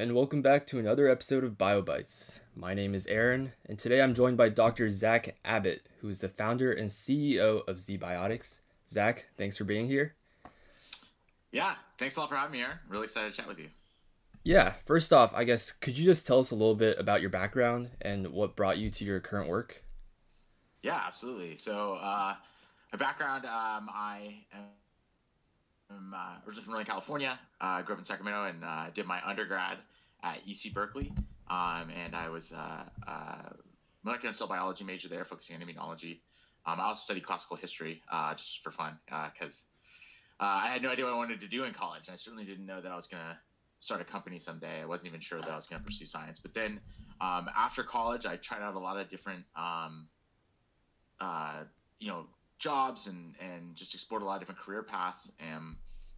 and welcome back to another episode of BioBytes. My name is Aaron, and today I'm joined by Dr. Zach Abbott, who is the founder and CEO of ZBiotics. Zach, thanks for being here. Yeah, thanks a lot for having me here. Really excited to chat with you. Yeah, first off, I guess could you just tell us a little bit about your background and what brought you to your current work? Yeah, absolutely. So, uh, my background, um, I am I'm uh, originally from Northern California. I uh, grew up in Sacramento and uh, did my undergrad at UC Berkeley. Um, and I was uh, uh, molecular and cell biology major there, focusing on immunology. Um, I also studied classical history uh, just for fun because I had no idea what I wanted to do in college. And I certainly didn't know that I was going to start a company someday. I wasn't even sure that I was going to pursue science. But then um, after college, I tried out a lot of different, um, you know, jobs and and just explored a lot of different career paths and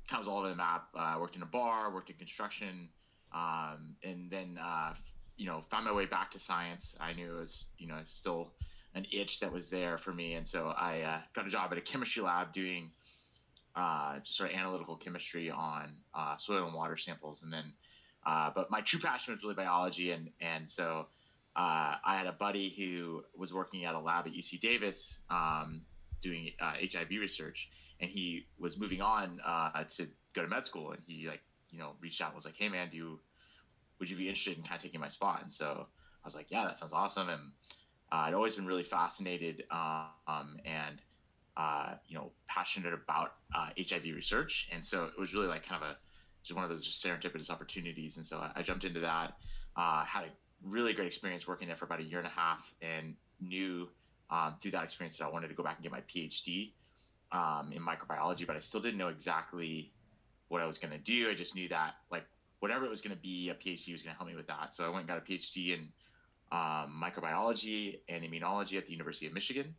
kind of was all over the map. Uh, I uh, worked in a bar, worked in construction, um, and then uh, you know found my way back to science. I knew it was you know still an itch that was there for me, and so I uh, got a job at a chemistry lab doing uh, just sort of analytical chemistry on uh, soil and water samples, and then. but my true passion was really biology, and and so I had a buddy who was working at a lab at UC Davis, um, doing uh, HIV research, and he was moving on uh, to go to med school, and he like you know reached out and was like, "Hey man, do you would you be interested in kind of taking my spot?" And so I was like, "Yeah, that sounds awesome." And uh, I'd always been really fascinated um, and uh, you know passionate about HIV uh, research, and so it was really like kind of a just one of those just serendipitous opportunities. And so I, I jumped into that. Uh, had a really great experience working there for about a year and a half, and knew um, through that experience that I wanted to go back and get my PhD um, in microbiology, but I still didn't know exactly what I was going to do. I just knew that like whatever it was going to be, a PhD was going to help me with that. So I went and got a PhD in um, microbiology and immunology at the University of Michigan.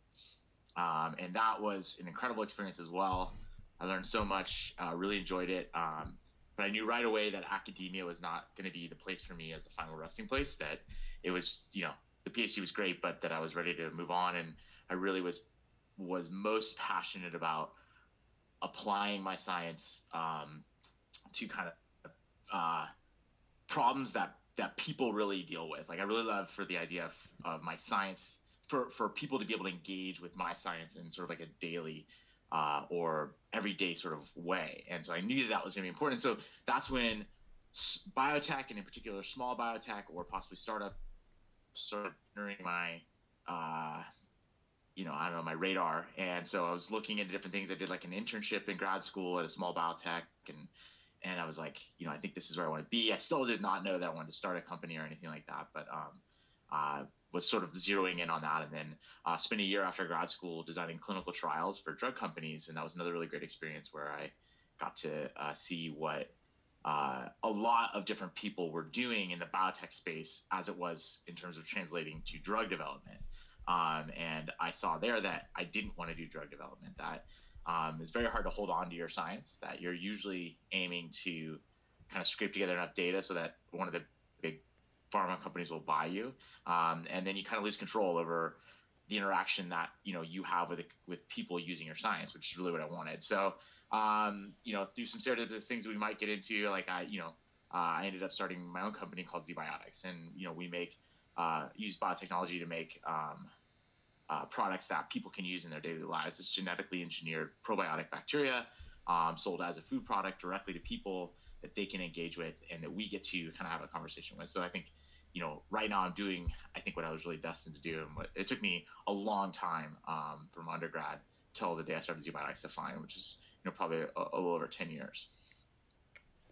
Um, and that was an incredible experience as well. I learned so much, uh, really enjoyed it. Um, but I knew right away that academia was not going to be the place for me as a final resting place, that it was, you know, the PhD was great, but that I was ready to move on, and I really was was most passionate about applying my science um, to kind of uh, problems that that people really deal with. Like I really love for the idea of, of my science for for people to be able to engage with my science in sort of like a daily uh, or everyday sort of way. And so I knew that, that was going to be important. So that's when biotech, and in particular small biotech or possibly startup of entering my uh, you know, I don't know, my radar. And so I was looking into different things. I did like an internship in grad school at a small biotech and and I was like, you know, I think this is where I want to be. I still did not know that I wanted to start a company or anything like that, but um, uh, was sort of zeroing in on that, and then uh, spent a year after grad school designing clinical trials for drug companies, and that was another really great experience where I got to uh, see what uh, a lot of different people were doing in the biotech space as it was in terms of translating to drug development. Um, and I saw there that I didn't want to do drug development. That um, it's very hard to hold on to your science. That you're usually aiming to kind of scrape together enough data so that one of the big pharma companies will buy you, um, and then you kind of lose control over the interaction that you know you have with with people using your science, which is really what I wanted. So um, you know, through some serendipitous things that we might get into, like I, you know, uh, I ended up starting my own company called ZBiotics, and you know, we make uh, use biotechnology to make um, uh, products that people can use in their daily lives. It's genetically engineered probiotic bacteria um, sold as a food product directly to people that they can engage with and that we get to kind of have a conversation with. So I think, you know, right now I'm doing, I think what I was really destined to do. And what it took me a long time um, from undergrad till the day I started ZBiotics to find, which is, you know, probably a, a little over 10 years.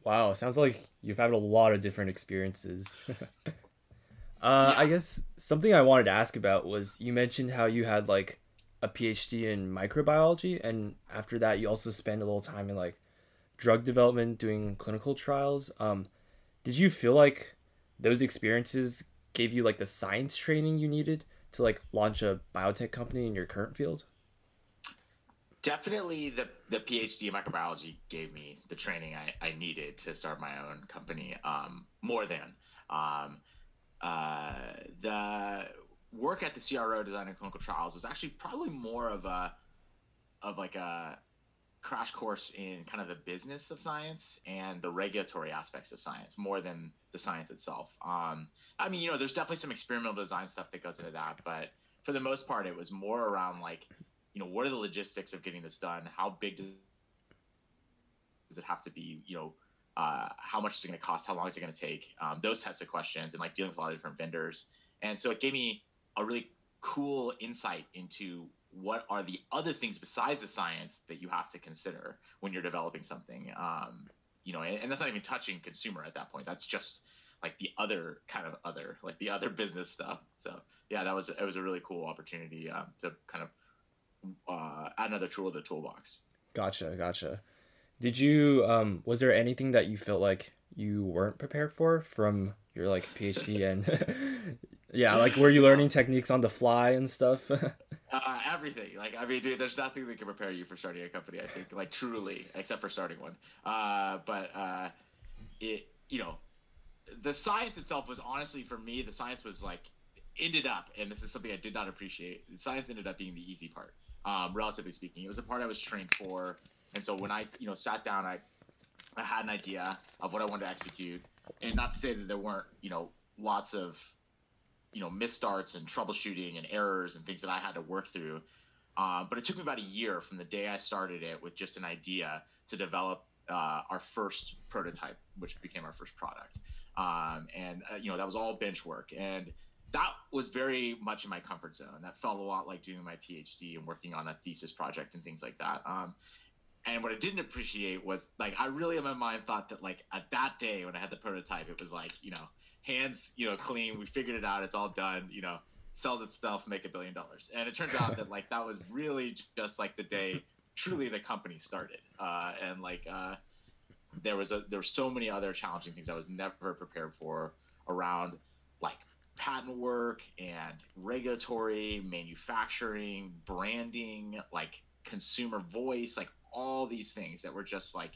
Wow, sounds like you've had a lot of different experiences. Uh, yeah. I guess something I wanted to ask about was you mentioned how you had like a PhD in microbiology, and after that, you also spent a little time in like drug development, doing clinical trials. Um, did you feel like those experiences gave you like the science training you needed to like launch a biotech company in your current field? Definitely, the the PhD in microbiology gave me the training I, I needed to start my own company. Um, more than um, uh, the work at the CRO designing clinical trials was actually probably more of a of like a crash course in kind of the business of science and the regulatory aspects of science more than the science itself. Um, I mean, you know, there's definitely some experimental design stuff that goes into that, but for the most part, it was more around like, you know, what are the logistics of getting this done? How big does it have to be? You know, uh, how much is it going to cost? How long is it going to take? Um, those types of questions, and like dealing with a lot of different vendors. And so it gave me a really cool insight into what are the other things besides the science that you have to consider when you're developing something um, you know and, and, that's not even touching consumer at that point that's just like the other kind of other like the other business stuff so yeah that was it was a really cool opportunity um, to kind of uh, add another tool to the toolbox gotcha gotcha did you um was there anything that you felt like you weren't prepared for from your like phd and yeah like were you learning techniques on the fly and stuff Uh, everything. Like, I mean, dude, there's nothing that can prepare you for starting a company. I think, like, truly, except for starting one. Uh, but uh, it, you know, the science itself was honestly for me. The science was like ended up, and this is something I did not appreciate. Science ended up being the easy part, um, relatively speaking. It was the part I was trained for, and so when I, you know, sat down, I, I had an idea of what I wanted to execute, and not to say that there weren't, you know, lots of you know misstarts and troubleshooting and errors and things that I had to work through. Um, but it took me about a year from the day I started it with just an idea to develop uh, our first prototype, which became our first product. Um, and uh, you know that was all bench work, and that was very much in my comfort zone. That felt a lot like doing my PhD and working on a thesis project and things like that. Um, and what I didn't appreciate was like I really in my mind thought that like at that day when I had the prototype, it was like you know hands, you know, clean. We figured it out. It's all done. You know, sells itself, make a billion dollars. And it turns out that like that was really just like the day truly the company started. Uh, and like uh, there was a there were so many other challenging things I was never prepared for around like patent work and regulatory, manufacturing, branding, like consumer voice, like all these things that were just like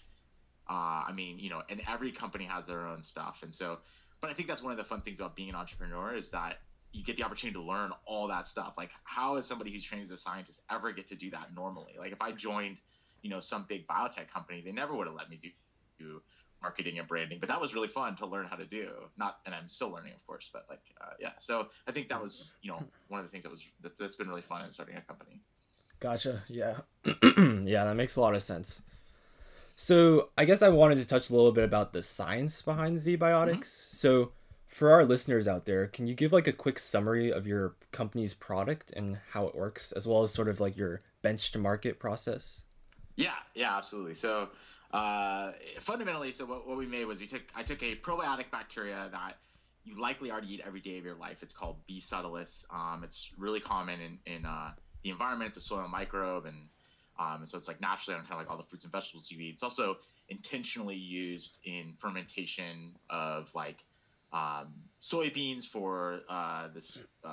uh, I mean, you know, and every company has their own stuff. And so but I think that's one of the fun things about being an entrepreneur is that you get the opportunity to learn all that stuff. Like, how is somebody who's trained as a scientist ever get to do that normally? Like, if I joined, you know, some big biotech company, they never would have let me do, do marketing and branding. But that was really fun to learn how to do. Not, and I'm still learning, of course. But like, uh, yeah. So I think that was, you know, one of the things that was that, that's been really fun in starting a company. Gotcha. Yeah. yeah, that makes a lot of sense. So I guess I wanted to touch a little bit about the science behind ZBiotics. Mm-hmm. So for our listeners out there, can you give like a quick summary of your company's product and how it works, as well as sort of like your bench to market process? Yeah, yeah, absolutely. So uh, fundamentally, so what, what we made was we took I took a probiotic bacteria that you likely already eat every day of your life. It's called B. subtilis. Um, it's really common in in uh, the environment. the soil microbe, and um, so it's like naturally on kind of like all the fruits and vegetables you eat. It's also intentionally used in fermentation of like um, soybeans for uh, this uh,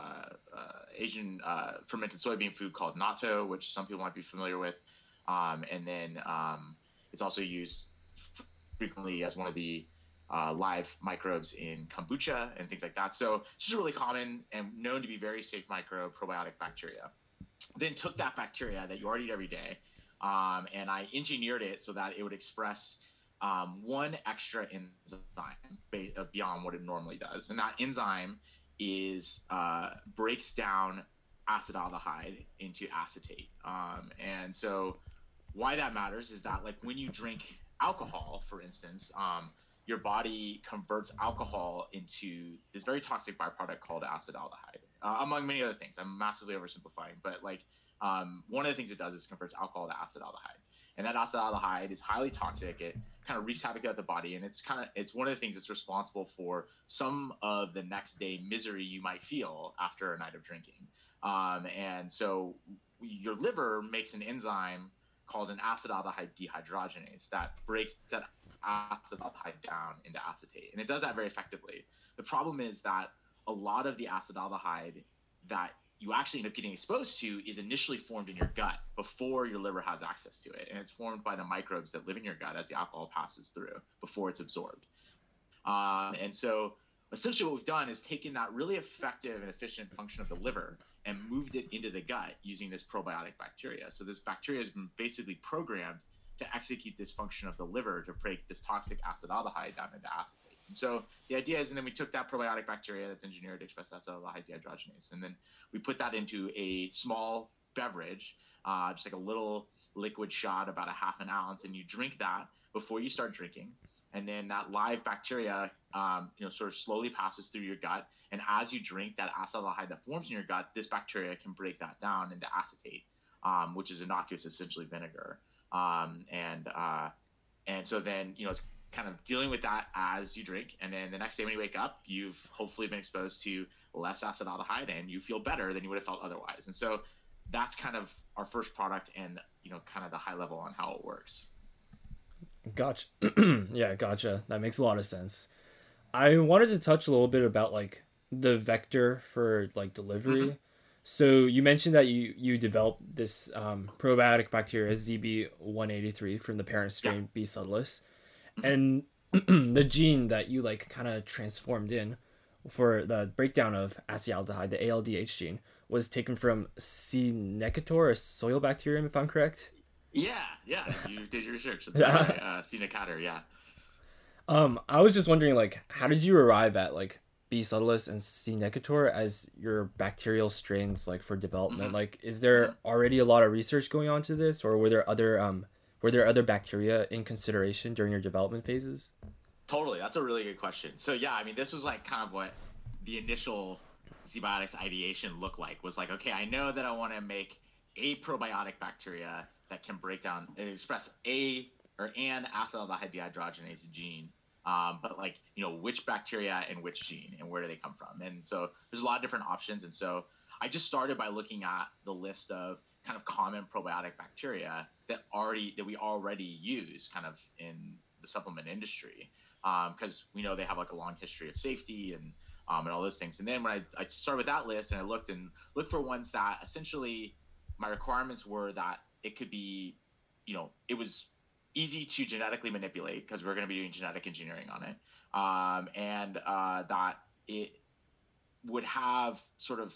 uh, Asian uh, fermented soybean food called natto, which some people might be familiar with. Um, and then um, it's also used frequently as one of the uh, live microbes in kombucha and things like that. So it's just really common and known to be very safe microbe probiotic bacteria then took that bacteria that you already eat every day, um, and I engineered it so that it would express um, one extra enzyme uh, beyond what it normally does, and that enzyme is uh, breaks down acetaldehyde into acetate. Um, and so, why that matters is that like when you drink alcohol, for instance, um, your body converts alcohol into this very toxic byproduct called acetaldehyde uh, among many other things. I'm massively oversimplifying, but like um, one of the things it does is converts alcohol to acetaldehyde, and that acetaldehyde is highly toxic. It kind of wreaks havoc throughout the body, and it's kind of it's one of the things that's responsible for some of the next day misery you might feel after a night of drinking. Um, and so your liver makes an enzyme called an acetaldehyde dehydrogenase that breaks that acetaldehyde down into acetate, and it does that very effectively. The problem is that a lot of the acetaldehyde that you actually end up getting exposed to is initially formed in your gut before your liver has access to it. And it's formed by the microbes that live in your gut as the alcohol passes through before it's absorbed. Um, and so essentially what we've done is taken that really effective and efficient function of the liver and moved it into the gut using this probiotic bacteria. So this bacteria has been basically programmed to execute this function of the liver to break this toxic acetaldehyde down into acetate. So the idea is, and then we took that probiotic bacteria that's engineered to express acetaldehyde dehydrogenase, and then we put that into a small beverage, uh, just like a little liquid shot, about a half an ounce, and you drink that before you start drinking. And then that live bacteria, um, you know, sort of slowly passes through your gut. And as you drink that acetaldehyde that forms in your gut, this bacteria can break that down into acetate, um, which is innocuous, essentially vinegar. Um, and uh, and so then you know it's kind of dealing with that as you drink, and then the next day when you wake up, you've hopefully been exposed to less acetaldehyde, and you feel better than you would have felt otherwise. And so that's kind of our first product, and you know, kind of the high level on how it works. Gotcha. yeah, gotcha. That makes a lot of sense. I wanted to touch a little bit about like the vector for like delivery. Mm-hmm. So you mentioned that you you developed this um, probiotic bacteria ZB183 from the parent strain yeah. B subtilis. and the gene that you like kind of transformed in for the breakdown of acetaldehyde, the ALDH gene, was taken from C. necator, a soil bacterium, if I'm correct. Yeah, yeah, you did your research. That's right. uh, C. necator, yeah. Um, I was just wondering, like, how did you arrive at like B. subtilis and C. necator as your bacterial strains, like for development? Mm-hmm. Like, is there mm-hmm. already a lot of research going on to this, or were there other um, were there other bacteria in consideration during your development phases? Totally, that's a really good question. So yeah, I mean, this was like kind of what the initial ZBiotics ideation looked like. Was like, okay, I know that I want to make a probiotic bacteria that can break down and express a or an acetaldehyde dehydrogenase gene. Um, but like you know which bacteria and which gene and where do they come from and so there's a lot of different options and so i just started by looking at the list of kind of common probiotic bacteria that already that we already use kind of in the supplement industry because um, we know they have like a long history of safety and um, and all those things. And then when I, I started with that list and i looked and looked for ones that essentially my requirements were that it could be, you know, it was easy to genetically manipulate because we're going to be doing genetic engineering on it, um, and uh, that it would have sort of,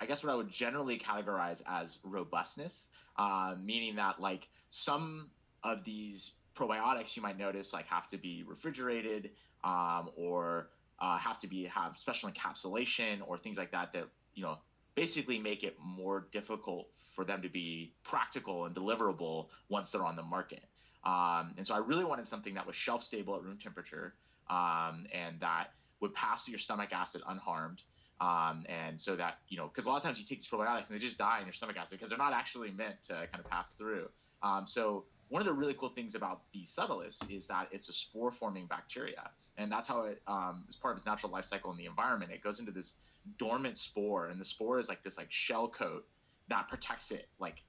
I guess, what I would generally categorize as robustness, uh, meaning that like some of these probiotics you might notice like have to be refrigerated um, or uh, have to be have special encapsulation or things like that that you know basically make it more difficult for them to be practical and deliverable once they're on the market. Um, and so I really wanted something that was shelf stable at room temperature um, and that would pass through your stomach acid unharmed. Um, and so that, you know, because a lot of times you take these probiotics and they just die in your stomach acid because they're not actually meant to kind of pass through. Um, so one of the really cool things about B. subtilis is that it's a spore forming bacteria. And that's how it um, is part of its natural life cycle in the environment. It goes into this dormant spore, and the spore is like this like shell coat that protects it like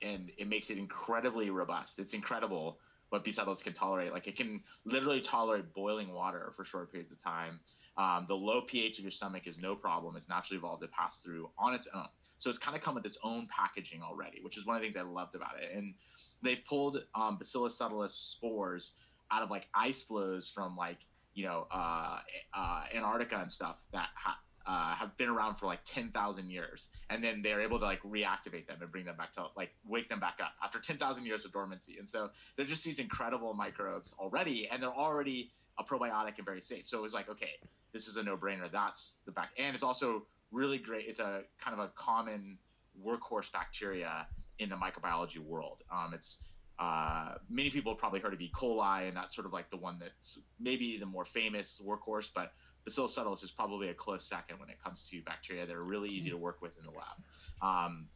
and it makes it incredibly robust it's incredible what B. subtilis can tolerate. Like it can literally tolerate boiling water for short periods of time. Um, the low ph of your stomach is no problem. It's naturally evolved to pass through on its own. So it's kind of come with its own packaging already which is one of the things i loved about it. And they've pulled um, bacillus subtilis spores out of like ice flows from like you know uh, uh, antarctica and stuff that ha- uh, have been around for like 10,000 years. And then they're able to like reactivate them and bring them back to like wake them back up after 10,000 years of dormancy. And so they're just these incredible microbes already, and they're already a probiotic and very safe. So it was like, okay, this is a no brainer. That's the back. And it's also really great. It's a kind of a common workhorse bacteria in the microbiology world. Um, it's uh, many people have probably heard of E. coli, and that's sort of like the one that's maybe the more famous workhorse, but Bacillus subtilis is probably a close second when it comes to bacteria that are really easy to work with in the lab. Um,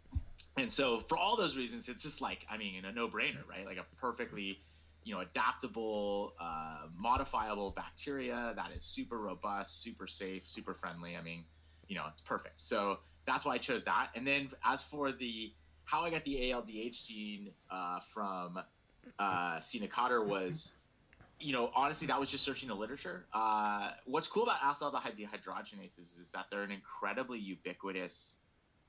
and so for all those reasons, it's just like, I mean, in a no brainer, right? Like a perfectly, you know, adaptable, uh, modifiable bacteria that is super robust, super safe, super friendly. I mean, you know, it's perfect. So that's why I chose that. And then as for the, how I got the ALDH gene uh, from uh, C. was you know, honestly, that was just searching the literature. Uh, what's cool about acetaldehyde dehydrogenases is that they're an incredibly ubiquitous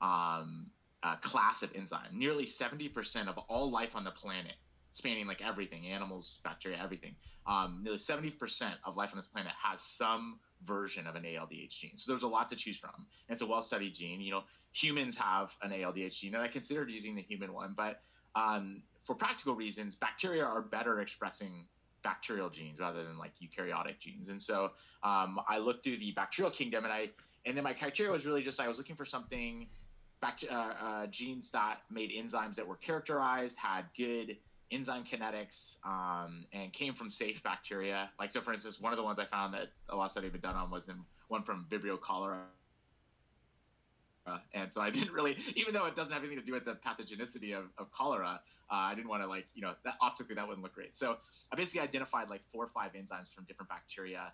um, uh, class of enzyme. Nearly 70% of all life on the planet, spanning like everything animals, bacteria, everything um, nearly 70% of life on this planet has some version of an ALDH gene. So there's a lot to choose from. It's a well-studied gene. You know, humans have an ALDH gene, and I considered using the human one, but um, for practical reasons, bacteria are better expressing bacterial genes rather than like eukaryotic genes. And so um, I looked through the bacterial kingdom, and I and then my criteria was really just I was looking for something back uh, uh, genes that made enzymes that were characterized, had good enzyme kinetics, um, and came from safe bacteria. Like so, for instance, one of the ones I found that a lot of study had been done on was in one from Vibrio cholera. And so I didn't really, even though it doesn't have anything to do with the pathogenicity of, of cholera, uh, I didn't want to like, you know, that optically that wouldn't look great. So I basically identified like four or five enzymes from different bacteria,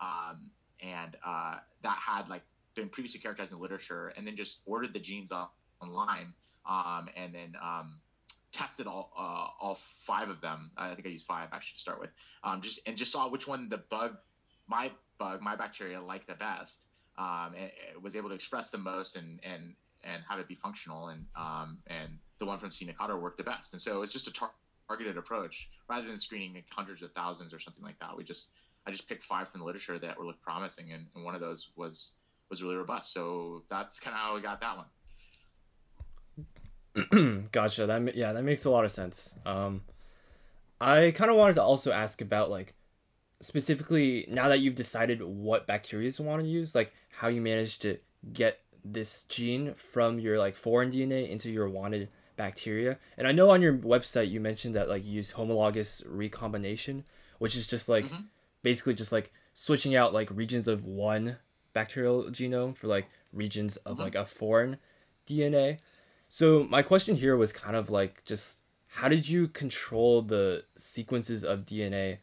um, and uh, that had like been previously characterized in literature, and then just ordered the genes off online, um, and then um, tested all uh, all five of them. I think I used five actually to start with. Um, just and just saw which one the bug, my bug, my bacteria liked the best, um, and was able to express the most and and and have it be functional, and um, and the one from C. nectator worked the best. And so it's just a tar- targeted approach rather than screening like hundreds of thousands or something like that. We just I just picked five from the literature that were looked promising, and, and one of those was was really robust. So that's kind of how we got that one. gotcha. That yeah, that makes a lot of sense. Um, I kind of wanted to also ask about like specifically now that you've decided what bacteria you want to use, like how you managed to get this gene from your like foreign DNA into your wanted bacteria. And I know on your website you mentioned that like you use homologous recombination, which is just like mm-hmm. basically just like switching out like regions of one bacterial genome for like regions of mm-hmm. like a foreign DNA. So my question here was kind of like just how did you control the sequences of DNA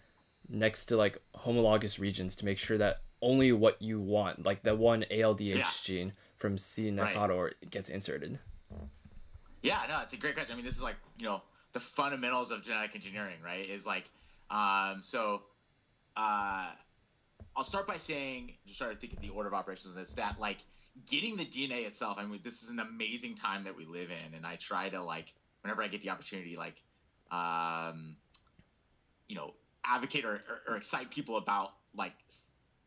next to like homologous regions to make sure that only what you want, like the one ALDH yeah. gene from C. nectator right. gets inserted? Yeah, no, it's a great question. I mean, this is like, you know, the fundamentals of genetic engineering, right? Is like, um, so, uh, I'll start by saying, just start to think of the order of operations of this, that like getting the DNA itself, I mean, this is an amazing time that we live in. And I try to like, whenever I get the opportunity, like, um, you know, advocate or, or, or excite people about like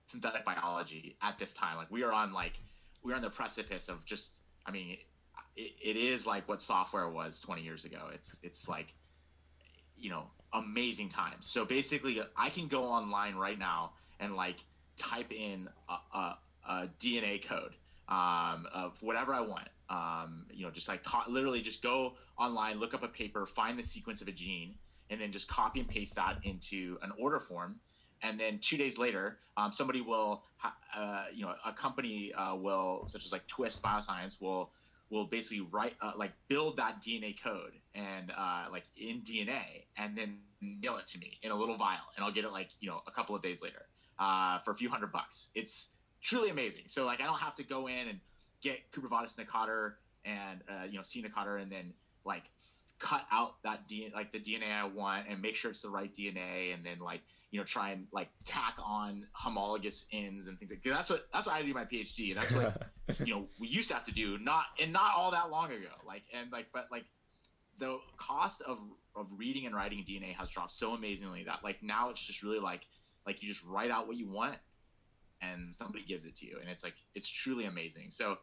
synthetic biology at this time. Like we are on like, we're on the precipice of just, I mean, it, it is like what software was 20 years ago. It's, it's like, you know, amazing times. So basically I can go online right now and like type in a, a, a DNA code um, of whatever I want. Um, you know, just like co- literally just go online, look up a paper, find the sequence of a gene, and then just copy and paste that into an order form. And then two days later, um, somebody will, uh, you know, a company uh, will, such as like Twist Bioscience, will will basically write uh, like build that DNA code and uh, like in DNA, and then mail it to me in a little vial, and I'll get it like you know a couple of days later uh, for a few hundred bucks. It's truly amazing. So like I don't have to go in and get Cupravatus nectator and uh, you know C nectator and then like cut out that DNA like the DNA I want and make sure it's the right DNA and then like you know try and like tack on homologous ends and things like that. That's what that's what I do my PhD and that's what you know we used to have to do not and not all that long ago. Like and like but like the cost of of reading and writing DNA has dropped so amazingly that like now it's just really like like you just write out what you want and somebody gives it to you and it's like it's truly amazing so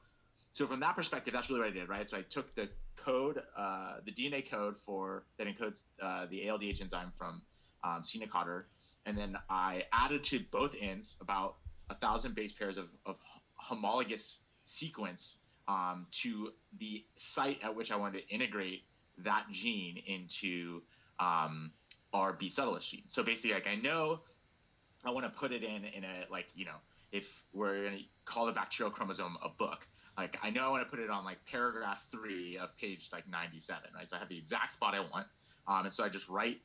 so from that perspective that's really what i did right so i took the code uh, the dna code for that encodes uh, the aldh enzyme from um, C. nectator, and then i added to both ends about a thousand base pairs of, of homologous sequence um, to the site at which i wanted to integrate that gene into um, our b subtilis gene so basically like i know I want to put it in in a like you know if we're gonna call the bacterial chromosome a book, like I know I want to put it on like paragraph three of page like 97, right? So I have the exact spot I want, um, and so I just write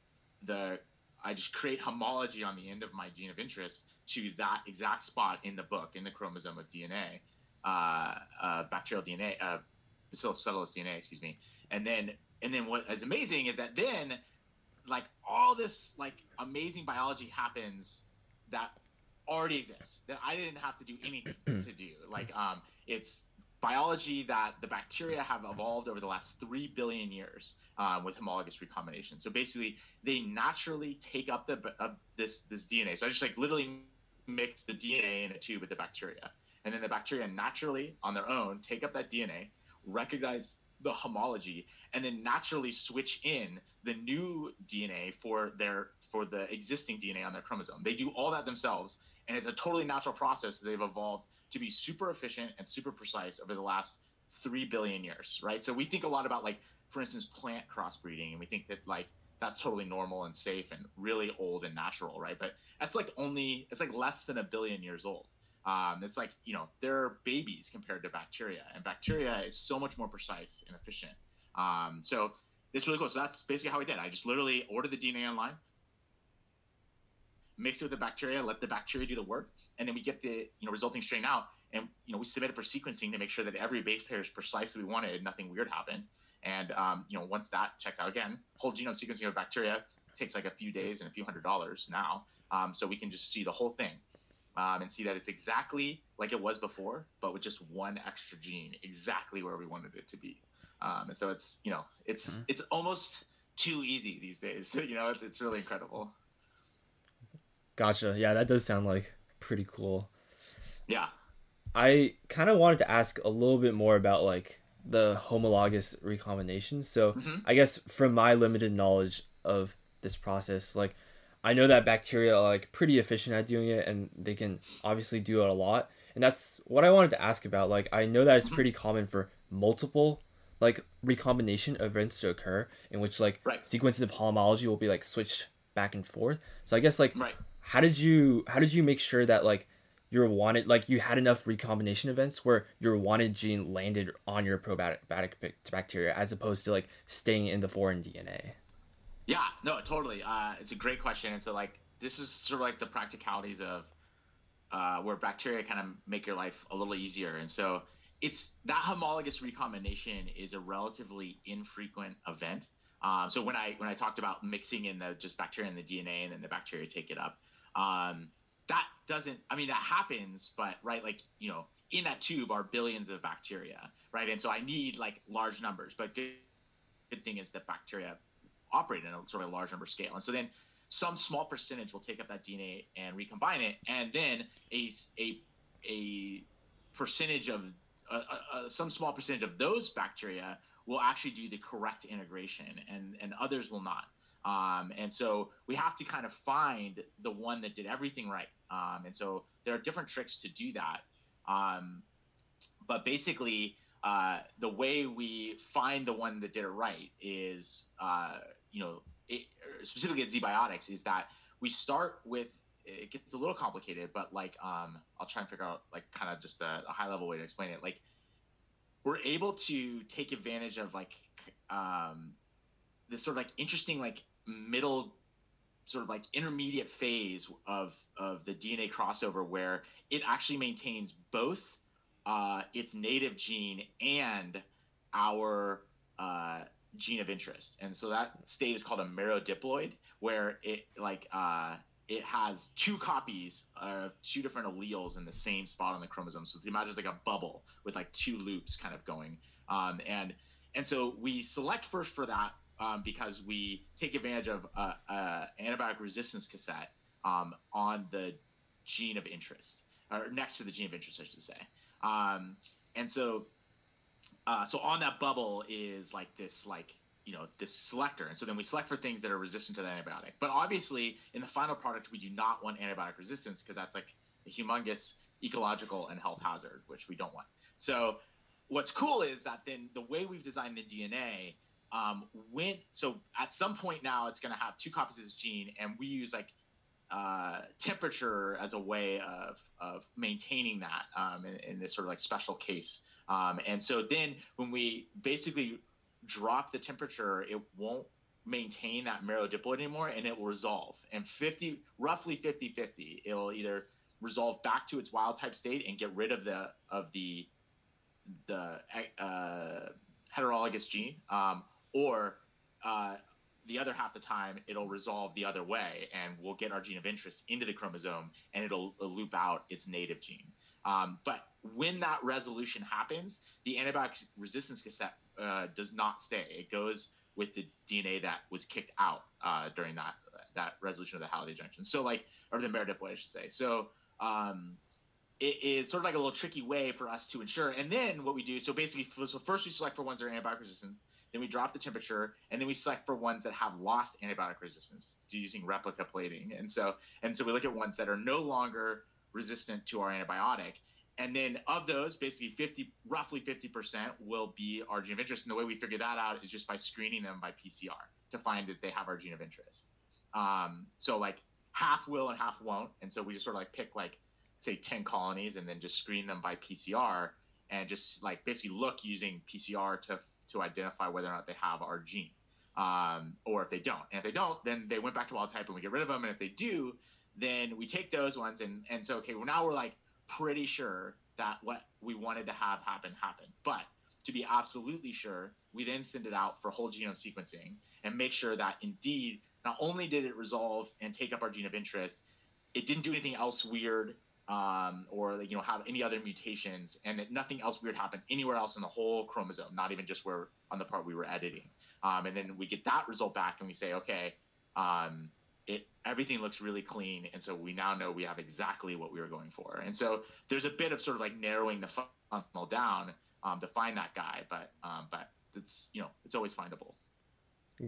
the I just create homology on the end of my gene of interest to that exact spot in the book in the chromosome of DNA, uh, uh, bacterial DNA, uh, Bacillus subtilis DNA, excuse me, and then and then what is amazing is that then like all this like amazing biology happens that already exists that I didn't have to do anything to do. Like um, it's biology that the bacteria have evolved over the last three billion years um, with homologous recombination. So basically, they naturally take up the uh, this this DNA. So I just like literally mix the DNA in a tube with the bacteria. And then the bacteria naturally, on their own, take up that DNA, recognize the homology, and then naturally switch in the new DNA for their for the existing DNA on their chromosome. They do all that themselves, and it's a totally natural process they've evolved to be super efficient and super precise over the last three billion years, right? So we think a lot about like, for instance, plant crossbreeding, and we think that like that's totally normal and safe and really old and natural, right? But that's like only it's like less than a billion years old. Um, it's like you know they're babies compared to bacteria, and bacteria is so much more precise and efficient. Um, so it's really cool. So that's basically how we did. I just literally ordered the DNA online, mixed it with the bacteria, let the bacteria do the work, and then we get the you know resulting strain out, and you know we submit it for sequencing to make sure that every base pair is precisely we wanted, nothing weird happened. And um, you know once that checks out again, whole genome sequencing of bacteria takes like a few days and a few hundred dollars now, um, so we can just see the whole thing um, and see that it's exactly like it was before, but with just one extra gene, exactly where we wanted it to be. Um, and so it's you know it's mm-hmm. it's almost too easy these days. You know, it's it's really incredible. Gotcha. Yeah, that does sound like pretty cool. Yeah. I kind of wanted to ask a little bit more about like the homologous recombination. So mm-hmm. I guess from my limited knowledge of this process, like I know that bacteria are like pretty efficient at doing it and they can obviously do it a lot. And that's what I wanted to ask about. Like I know that it's mm-hmm. pretty common for multiple like recombination events to occur in which like right. sequences of homology will be like switched back and forth. So I guess like right. How did you how did you make sure that like your wanted like you had enough recombination events where your wanted gene landed on your probiotic bacteria as opposed to like staying in the foreign DNA? Yeah, no, totally. Uh, it's a great question. And so, like, this is sort of like the practicalities of uh, where bacteria kind of make your life a little easier. And so, it's that homologous recombination is a relatively infrequent event. Um, so when I when I talked about mixing in the just bacteria and the DNA and then the bacteria take it up, um, that doesn't. I mean, that happens, but right, like you know, in that tube are billions of bacteria, right? And so I need like large numbers. But good, good thing is that bacteria operate in a sort of a large number scale. And so then some small percentage will take up that DNA and recombine it, and then a a a percentage of uh, uh, some small percentage of those bacteria will actually do the correct integration, and and others will not. Um, and so we have to kind of find the one that did everything right. Um, and so there are different tricks to do that. Um, but basically, uh, the way we find the one that did it right is uh, you know, it, specifically at ZBiotics, is that we start with it gets a little complicated, but like um, I'll try and figure out like kind of just a, a high level way to explain it. Like we're able to take advantage of like um, this sort of like interesting like middle sort of like intermediate phase of of the DNA crossover where it actually maintains both uh, its native gene and our uh, gene of interest. And so that state is called a merodiploid, where it like uh, it has two copies of two different alleles in the same spot on the chromosome. So imagine it's like a bubble with like two loops kind of going. Um, and and so we select first for that um, because we take advantage of a, a antibiotic resistance cassette um, on the gene of interest, or next to the gene of interest, I should say. Um, and so uh, so on that bubble is like this like you know this selector. And so then we select for things that are resistant to the antibiotic. But obviously in the final product we do not want antibiotic resistance because that's like a humongous ecological and health hazard which we don't want. So what's cool is that then the way we've designed the dna um, when so at some point now it's going to have two copies of this gene and we use like uh, temperature as a way of of maintaining that um, in, in, this sort of like special case um, and so then when we basically drop the temperature, it won't maintain that merodiploid anymore and it will resolve. And 50, roughly 50 50, it'll either resolve back to its wild type state and get rid of the, of the, the uh, heterologous gene, um, or uh, the other half the time it'll resolve the other way and we'll get our gene of interest into the chromosome and it'll, it'll loop out its native gene. Um, but when that resolution happens, the antibiotic resistance cassette uh, does not stay. It goes with the DNA that was kicked out uh, during that that resolution of the halogen junction. So like, or the merodiploid, I should say. So um, it is sort of like a little tricky way for us to ensure. And then what we do, so basically, so first we select for ones that are antibiotic resistant, then we drop the temperature, and then we select for ones that have lost antibiotic resistance using replica plating. And so, and so we look at ones that are no longer resistant to our antibiotic. And then of those, basically 50, roughly 50% will be our gene of interest. And the way we figure that out is just by screening them by PCR to find that they have our gene of interest. Um, so like half will and half won't. And so we just sort of like pick like say 10 colonies and then just screen them by PCR and just like basically look using PCR to, to identify whether or not they have our gene um, or if they don't. And if they don't, then they went back to wild type and we get rid of them. And if they do, then we take those ones and, and so, okay, well, now we're like pretty sure that what we wanted to have happen happened. But to be absolutely sure, we then send it out for whole genome sequencing and make sure that indeed, not only did it resolve and take up our gene of interest, it didn't do anything else weird um, or like you know have any other mutations, and that nothing else weird happened anywhere else in the whole chromosome, not even just where on the part we were editing. Um, and then we get that result back, and we say, okay, um, it everything looks really clean, and so we now know we have exactly what we were going for. And so there's a bit of sort of like narrowing the funnel down um, to find that guy, but um, but it's you know it's always findable.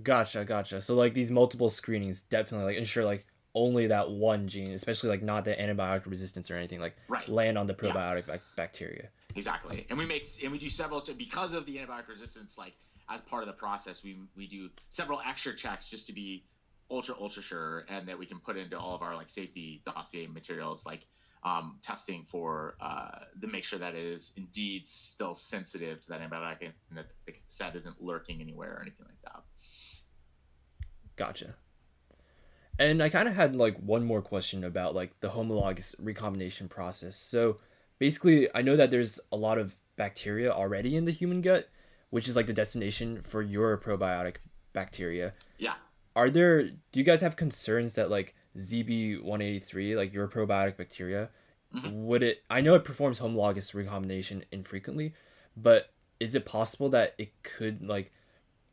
Gotcha, gotcha. So like these multiple screenings definitely like ensure like only that one gene, especially like not the antibiotic resistance or anything, like right. land on the probiotic yeah. bacteria. Exactly, and we make and we do several because of the antibiotic resistance. Like as part of the process, we we do several extra checks just to be ultra ultra sure, and that we can put into all of our like safety dossier materials, like um, testing for uh, to make sure that it is indeed still sensitive to that antibiotic and that the cassette isn't lurking anywhere or anything like that. Gotcha. And I kind of had like one more question about like the homologous recombination process. So basically, I know that there's a lot of bacteria already in the human gut, which is like the destination for your probiotic bacteria. Yeah. Are there do you guys have concerns that like ZB183, like your probiotic bacteria, mm-hmm. would it I know it performs homologous recombination infrequently, but is it possible that it could like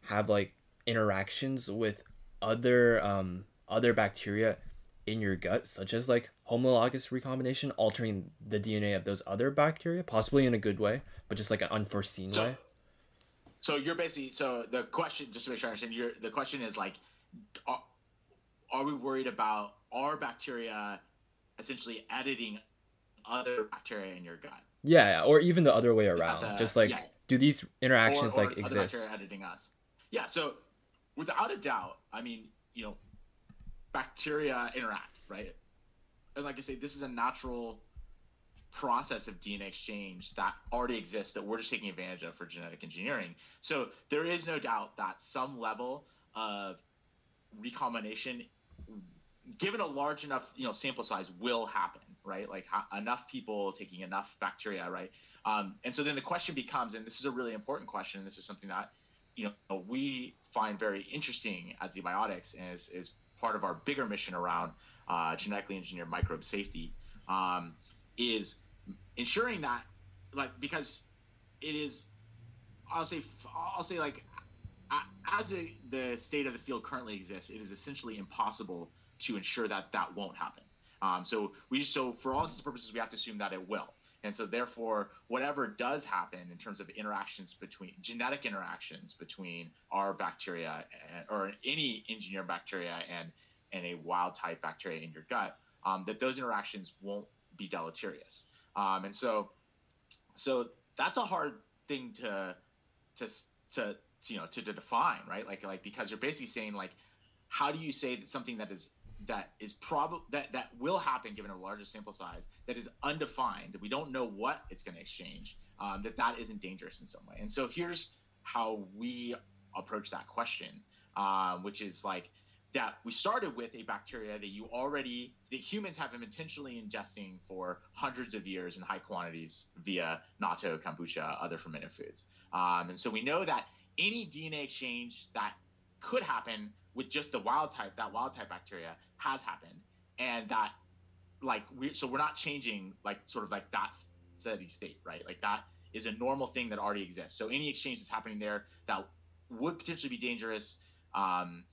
have like interactions with other um other bacteria in your gut, such as like homologous recombination, altering the DNA of those other bacteria, possibly in a good way, but just like an unforeseen so, way. So you're basically so the question, just to make sure I understand, you're, the question is like, are, are we worried about our bacteria essentially editing other bacteria in your gut? Yeah, or even the other way around. The, just like, yeah. do these interactions or, or like exist? editing us. Yeah. So without a doubt, I mean, you know, bacteria interact, right? And like I say, this is a natural process of DNA exchange that already exists that we're just taking advantage of for genetic engineering. So there is no doubt that some level of recombination, given a large enough you know sample size, will happen, right? Like ha- enough people taking enough bacteria, right? Um, and so then the question becomes, and this is a really important question, and this is something that you know we find very interesting at ZBiotics, is, is part of our bigger mission around uh, genetically engineered microbe safety um, is ensuring that like because it is i'll say i'll say like as a, the state of the field currently exists it is essentially impossible to ensure that that won't happen. Um, so we so for all intents and purposes we have to assume that it will and so therefore whatever does happen in terms of interactions between genetic interactions between our bacteria and, or any engineered bacteria and and a wild type bacteria in your gut um, that those interactions won't be deleterious. Um, and so so that's a hard thing to to to, to you know to, to define right? Like like because you're basically saying like how do you say that something that is that is probably that that will happen given a larger sample size that is undefined we don't know what it's going to exchange um, that that isn't dangerous in some way. And so here's how we approach that question um, which is like that we started with a bacteria that you already that humans have been intentionally ingesting for hundreds of years in high quantities via natto kombucha other fermented foods. Um, and so we know that any dna exchange that could happen with just the wild type, that wild type bacteria has happened, and that like we so we're not changing like sort of like that steady state, right? Like that is a normal thing that already exists. So any exchange that's happening there that would potentially be dangerous, um,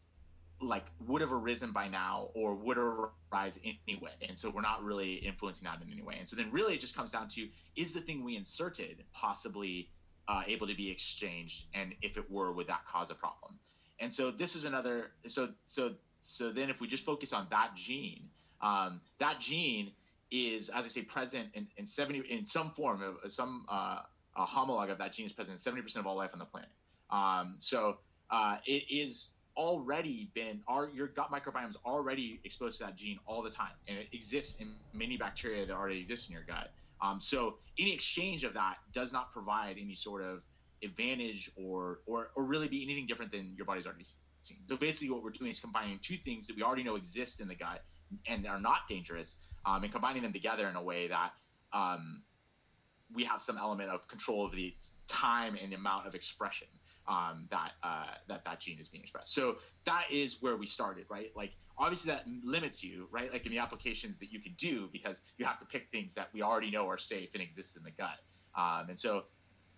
like would have arisen by now or would arise anyway. And so we're not really influencing that in any way. And so then really it just comes down to is the thing we inserted possibly uh, able to be exchanged? And if it were would that cause a problem and so this is another so so so then if we just focus on that gene um, that gene is as i say present in, in 70 in some form of some uh, a homologue of that gene is present in 70% of all life on the planet. Um, so uh, it is already been our your gut microbiome is already exposed to that gene all the time and it exists in many bacteria that already exist in your gut. Um, so any exchange of that does not provide any sort of advantage or or or really be anything different than your body's already seen so basically what we're doing is combining two things that we already know exist in the gut and are not dangerous um, and combining them together in a way that um, we have some element of control of the time and the amount of expression um, that uh, that that gene is being expressed. So that is where we started, right? Like obviously that limits you, right? Like in the applications that you can do because you have to pick things that we already know are safe and exist in the gut. Um, and so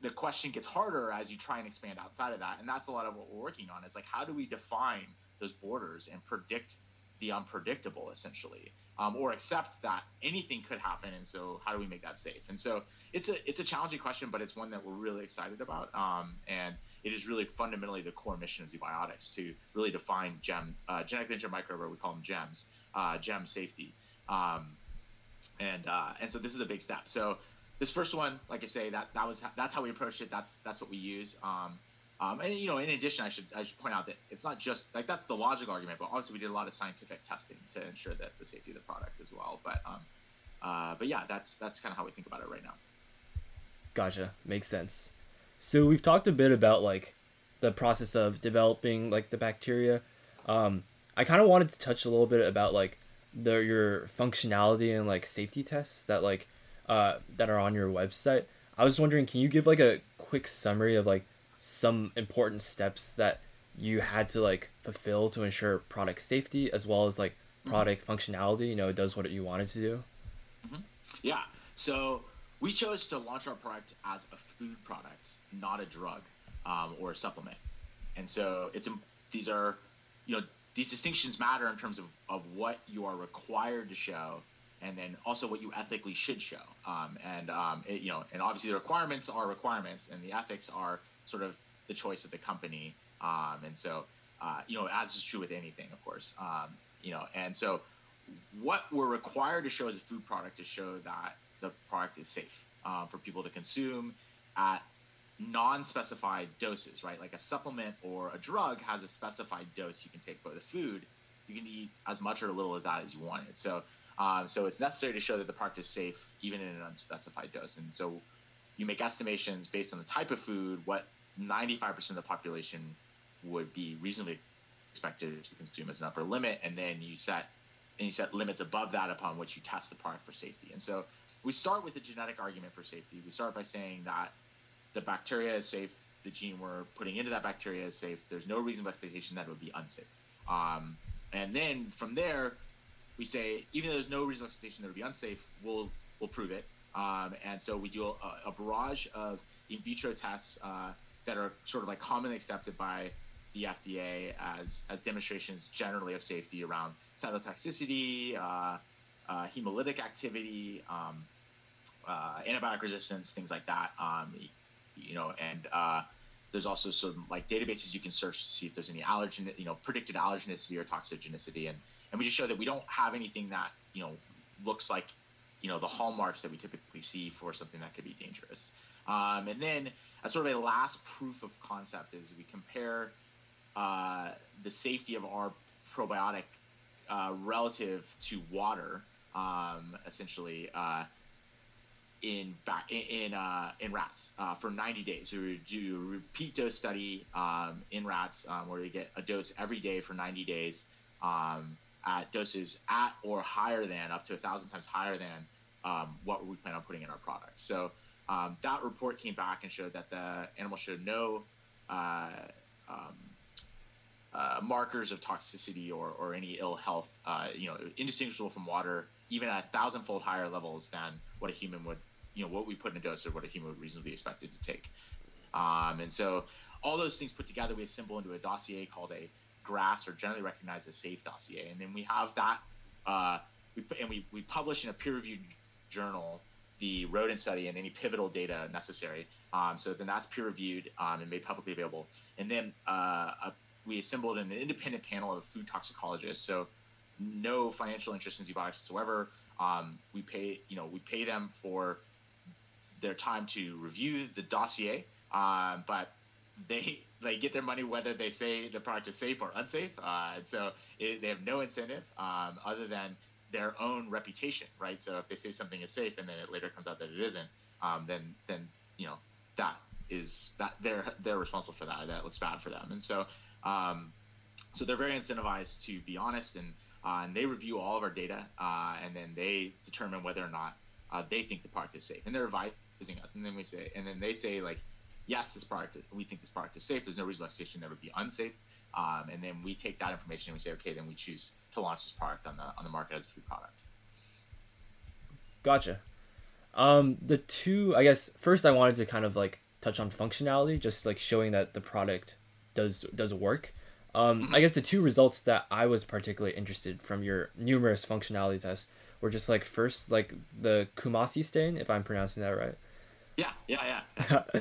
the question gets harder as you try and expand outside of that, and that's a lot of what we're working on. Is like how do we define those borders and predict the unpredictable, essentially, um, or accept that anything could happen, and so how do we make that safe? And so it's a it's a challenging question, but it's one that we're really excited about. Um, and it is really fundamentally the core mission of Zbiotics to really define gem uh, genetically engineered microbe, we call them gems, uh, gem safety. Um, and uh, and so this is a big step. So this first one, like I say, that that was that's how we approached it. That's that's what we use. Um, um, and you know, in addition, I should I should point out that it's not just like that's the logical argument, but also we did a lot of scientific testing to ensure that the safety of the product as well. But um, uh, but yeah, that's that's kind of how we think about it right now. Gotcha, makes sense. So we've talked a bit about like the process of developing like the bacteria. Um, I kind of wanted to touch a little bit about like the your functionality and like safety tests that like uh, that are on your website. I was wondering, can you give like a quick summary of like some important steps that you had to like fulfill to ensure product safety as well as like mm-hmm. product mm-hmm. functionality? You know, it does what you wanted to do. Mm-hmm. Yeah. So we chose to launch our product as a food product not a drug um, or a supplement. And so it's these are, you know, these distinctions matter in terms of, of what you are required to show and then also what you ethically should show. Um, and, um, it, you know, and obviously the requirements are requirements and the ethics are sort of the choice of the company. Um, and so, uh, you know, as is true with anything, of course, um, you know, and so what we're required to show as a food product is show that the product is safe uh, for people to consume at non-specified doses, right? Like a supplement or a drug has a specified dose you can take for the food. You can eat as much or a little as that as you wanted. So, um, so it's necessary to show that the product is safe even in an unspecified dose. And so, you make estimations based on the type of food, what 95% of the population would be reasonably expected to consume as an upper limit, and then you set and you set limits above that upon which you test the product for safety. And so, we start with the genetic argument for safety. We start by saying that the bacteria is safe. The gene we're putting into that bacteria is safe. There's no reasonable expectation that it would be unsafe. Um, and then from there, we say even though there's no reasonable expectation that would be unsafe, we'll we'll prove it. Um, and so we do a, a, barrage of in vitro tests uh, that are sort of like commonly accepted by the FDA as as demonstrations generally of safety around cytotoxicity, uh, uh, hemolytic activity, um, uh, antibiotic resistance, things like that. Um, you know, and uh, there's also some like databases you can search to see if there's any allergen, you know, predicted allergenicity or toxigenicity, and and we just show that we don't have anything that you know looks like you know the hallmarks that we typically see for something that could be dangerous. Um, and then as sort of a last proof of concept is we compare uh, the safety of our probiotic uh, relative to water, um, essentially. Uh, in back in uh, in rats uh, for 90 days. So we do a repeat dose study um, in rats um, where they get a dose every day for 90 days um, at doses at or higher than up to a thousand times higher than um, what we plan on putting in our product. So um, that report came back and showed that the animal showed no uh, um, uh, markers of toxicity or, or any ill health, uh, you know, indistinguishable from water, even at a thousand-fold higher levels than what a human would you know what we put in a dose or what a human would reasonably expected to take. Um, and so all those things put together, we assemble into a dossier called a GRAS or generally recognized as safe dossier, and then we have that. Uh, we, and we, we publish in a peer-reviewed journal the rodent study and any pivotal data necessary. Um, so then that's peer-reviewed um, and made publicly available. And then uh, a, we assembled an independent panel of food toxicologists. So no financial interest in ZBiotics whatsoever. Um, we pay, you know, we pay them for their time to review the dossier, um, but they they get their money whether they say the product is safe or unsafe. Uh, and so it, they have no incentive um, other than their own reputation, right? So if they say something is safe and then it later comes out that it isn't, um, then then you know that is that they're they're responsible for that. That looks bad for them, and so um, so they're very incentivized to be honest and uh, and they review all of our data uh, and then they determine whether or not uh, they think the product is safe and they're advising us and then we say and then they say like yes this product we think this product is safe. There's no reason why it should never be unsafe. Um, and then we take that information and we say okay then we choose to launch this product on the on the market as a food product. Gotcha. Um, the two i guess first i wanted to kind of like touch on functionality just like showing that the product does does work. Um, I guess the two results that I was particularly interested from your numerous functionality tests were just like first like the Kumasi stain, if I'm pronouncing that right. Yeah, yeah, yeah.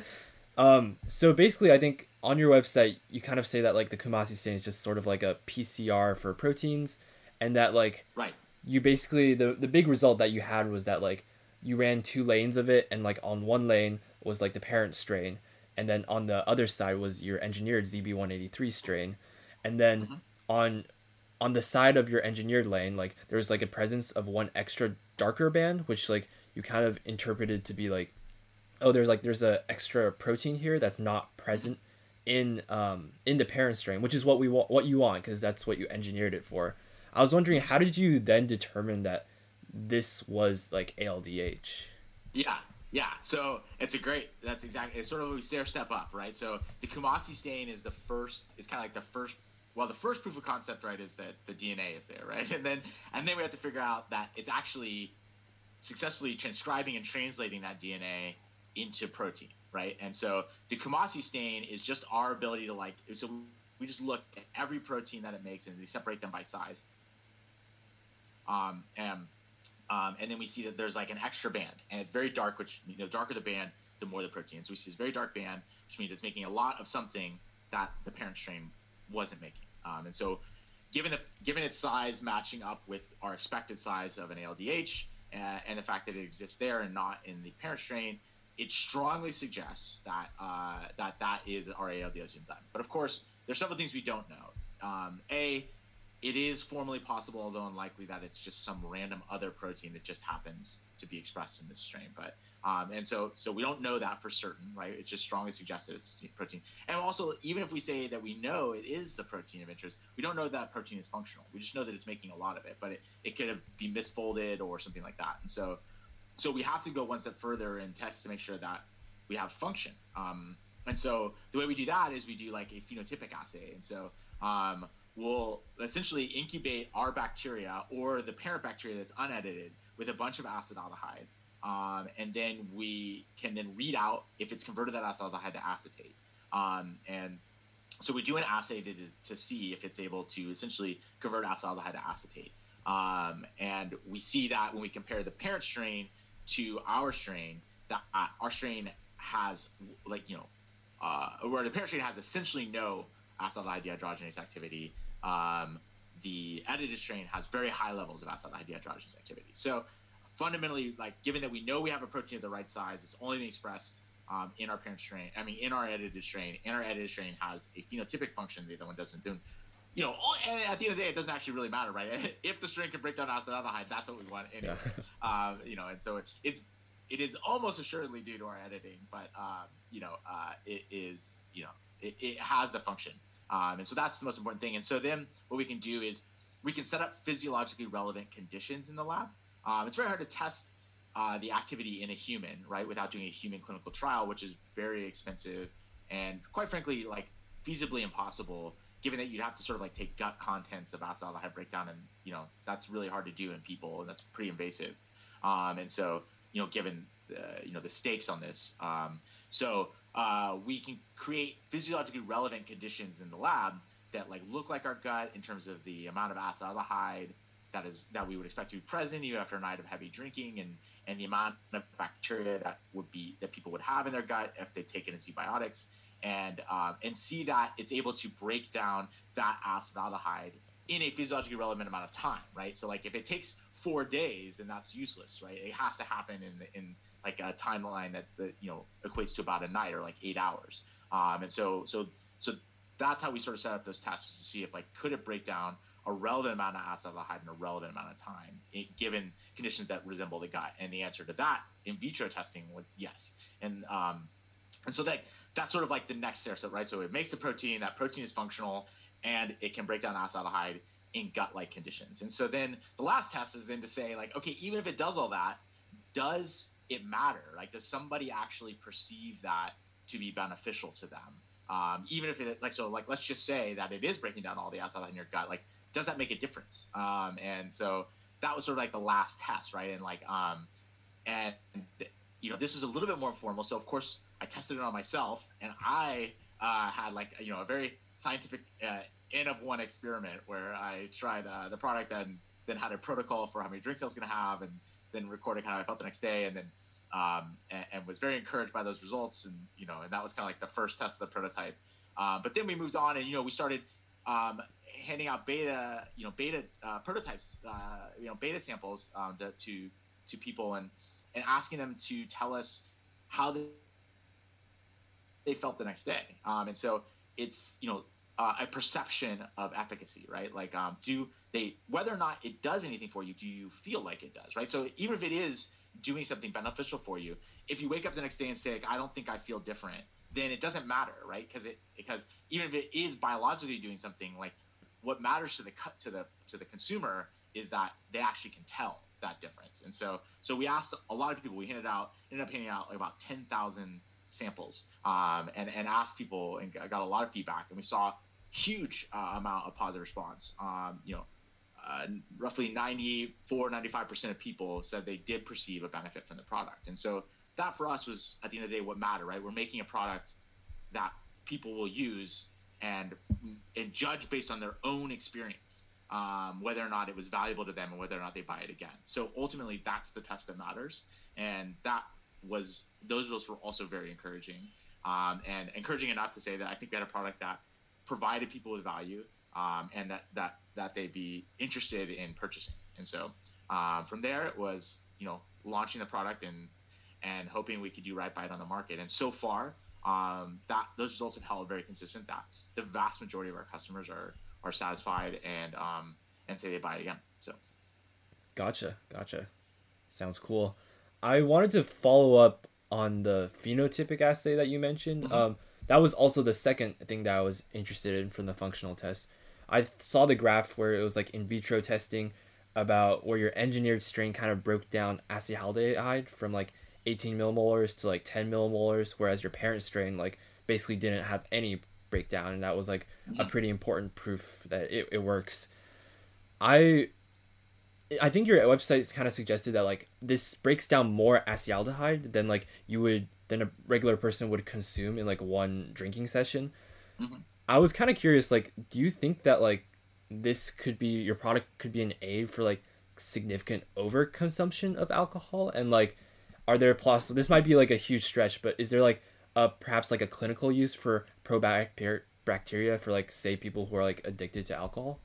um, so basically, I think on your website you kind of say that like the Kumasi stain is just sort of like a PCR for proteins, and that like right. You basically the the big result that you had was that like you ran two lanes of it, and like on one lane was like the parent strain, and then on the other side was your engineered ZB183 strain and then mm-hmm. on on the side of your engineered lane like there was like a presence of one extra darker band which like you kind of interpreted to be like oh there's like there's a extra protein here that's not present in um in the parent strain which is what we want what you want because that's what you engineered it for i was wondering how did you then determine that this was like aldh yeah yeah, so it's a great. That's exactly. It's sort of we stair step up, right? So the Kumasi stain is the first. Is kind of like the first well the first proof of concept right is that the dna is there right and then and then we have to figure out that it's actually successfully transcribing and translating that dna into protein right? And so the kumasi stain is just our ability to like so we just look at every protein that it makes and we separate them by size. Um, and um, and then we see that there's like an extra band and it's very dark which you know darker the band the more the protein. So we see this very dark band which means it's making a lot of something that the parent strain wasn't making. Um, and so, given the, given its size matching up with our expected size of an ALDH, and the fact that it exists there and not in the parent strain, it strongly suggests that uh, that that is our ALDH enzyme. But of course, there's several things we don't know. Um, a, it is formally possible, although unlikely, that it's just some random other protein that just happens to be expressed in this strain. But um, and so so we don't know that for certain, right? It's just strongly suggested it's protein. And also, even if we say that we know it is the protein of interest, we don't know that protein is functional. We just know that it's making a lot of it, but it, it could have be misfolded or something like that. And so so we have to go one step further and test to make sure that we have function. Um, and so the way we do that is we do like a phenotypic assay. And so um, we'll essentially incubate our bacteria or the parent bacteria that's unedited with a bunch of acetaldehyde um, and then we can then read out if it's converted that acetaldehyde to acetate. Um, and so we do an assay to, to see if it's able to essentially convert acetaldehyde to acetate. Um, and we see that when we compare the parent strain to our strain, that uh, our strain has like you know, uh, where the parent strain has essentially no acetaldehyde dehydrogenase activity. Um, the edited strain has very high levels of acetaldehyde dehydrogenase activity. So fundamentally, like given that we know we have a protein of the right size, it's only being expressed um, in our parent strain. I mean, in our edited strain, and our edited strain has a phenotypic function the other one doesn't. Then, you know, and at the end of the day, it doesn't actually really matter, right? if the string can break down acetaldehyde, that's what we want anyway. Yeah. um, you know, and so it's it's it is almost assuredly due to our editing, but um, you know, uh, it is you know it, it has the function, um, and so that's the most important thing. And so then what we can do is we can set up physiologically relevant conditions in the lab um, it's very hard to test uh, the activity in a human, right, without doing a human clinical trial, which is very expensive and quite frankly, like feasibly impossible, given that you'd have to sort of like take gut contents of acetaldehyde breakdown, and you know that's really hard to do in people, and that's pretty invasive. Um, and so, you know, given the, you know the stakes on this, um, so uh, we can create physiologically relevant conditions in the lab that like look like our gut in terms of the amount of acetaldehyde that is that we would expect to be present even after a night of heavy drinking and and the amount of bacteria that would be that people would have in their gut if they've taken antibiotics and um, and see that it's able to break down that acetaldehyde in a physiologically relevant amount of time, right? So like if it takes four days, then that's useless, right? It has to happen in in like a timeline that's the you know equates to about a night or like eight hours. Um, and so so so that's how we sort of set up those tests to see if like could it break down a relevant amount of acetaldehyde in a relevant amount of time, given conditions that resemble the gut. And the answer to that in vitro testing was yes. And um, and so that that's sort of like the next step, right? So it makes a protein. That protein is functional, and it can break down acetaldehyde in gut-like conditions. And so then the last test is then to say like, okay, even if it does all that, does it matter? Like, does somebody actually perceive that to be beneficial to them? Um, even if it like so like let's just say that it is breaking down all the acetaldehyde in your gut, like does that make a difference? Um, and so that was sort of like the last test, right? And like um, and you know this is a little bit more informal. So of course I tested it on myself, and I uh, had like you know a very scientific uh, of one experiment where I tried uh, the product and then had a protocol for how many drinks I was going to have, and then recorded how I felt the next day, and then um, and, and, was very encouraged by those results, and you know, and that was kind of like the first test of the prototype. Uh, but then we moved on, and you know, we started um, handing out beta, you know, beta uh, prototypes, uh, you know, beta samples um, to, to to people, and and asking them to tell us how they, they felt the next day. Um, and so it's you know uh, a perception of efficacy, right? Like, um, do they whether or not it does anything for you, do you feel like it does, right? So even if it is doing something beneficial for you, if you wake up the next day and say, like, I don't think I feel different, then it doesn't matter, right? Because it because even if it is biologically doing something, like what matters to the cut to the to the consumer is that they actually can tell that difference. And so so we asked a lot of people. We handed out ended up handing out like about ten thousand samples um, and and asked people and got a lot of feedback. And we saw huge uh, amount of positive response. Um, you know. Uh, roughly 94 95% of people said they did perceive a benefit from the product and so that for us was at the end of the day what mattered right we're making a product that people will use and and judge based on their own experience um, whether or not it was valuable to them and whether or not they buy it again. So ultimately, that's the test that matters, and that was those results were also very encouraging um, and encouraging enough to say that I think we had a product that provided people with value um, and that that that they'd be interested in purchasing. And so um, from there, it was you know launching the product and and hoping we could do right by it on the market. And so far, um, that those results have held very consistent. That the vast majority of our customers are are satisfied and um, and say they buy it again. So, gotcha, gotcha. Sounds cool. I wanted to follow up on the phenotypic assay that you mentioned. Mm-hmm. Um, that was also the second thing that I was interested in from the functional test. I saw the graph where it was like in vitro testing about where your engineered strain kind of broke down acetaldehyde from like 18 millimolars to like 10 millimolars, whereas your parent strain like basically didn't have any breakdown, and that was like a pretty important proof that it, it works. I I think your website kind of suggested that like this breaks down more acetaldehyde than like you would than a regular person would consume in like one drinking session. Mm-hmm. I was kind of curious, like, do you think that like this could be your product could be an aid for like significant overconsumption of alcohol and like are there possible this might be like a huge stretch but is there like a perhaps like a clinical use for probiotic bacteria for like say people who are like addicted to alcohol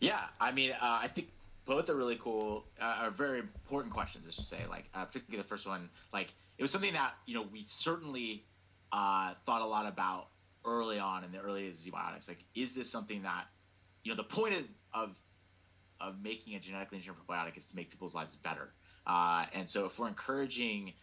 yeah i mean uh, i think both are really cool uh, are very important questions i should say like uh, particularly the first one like it was something that you know we certainly uh, thought a lot about early on in the early days of zbiotics. Like is this something that you know the point of, of of making a genetically engineered probiotic is to make people's lives better. Uh, and so if we're encouraging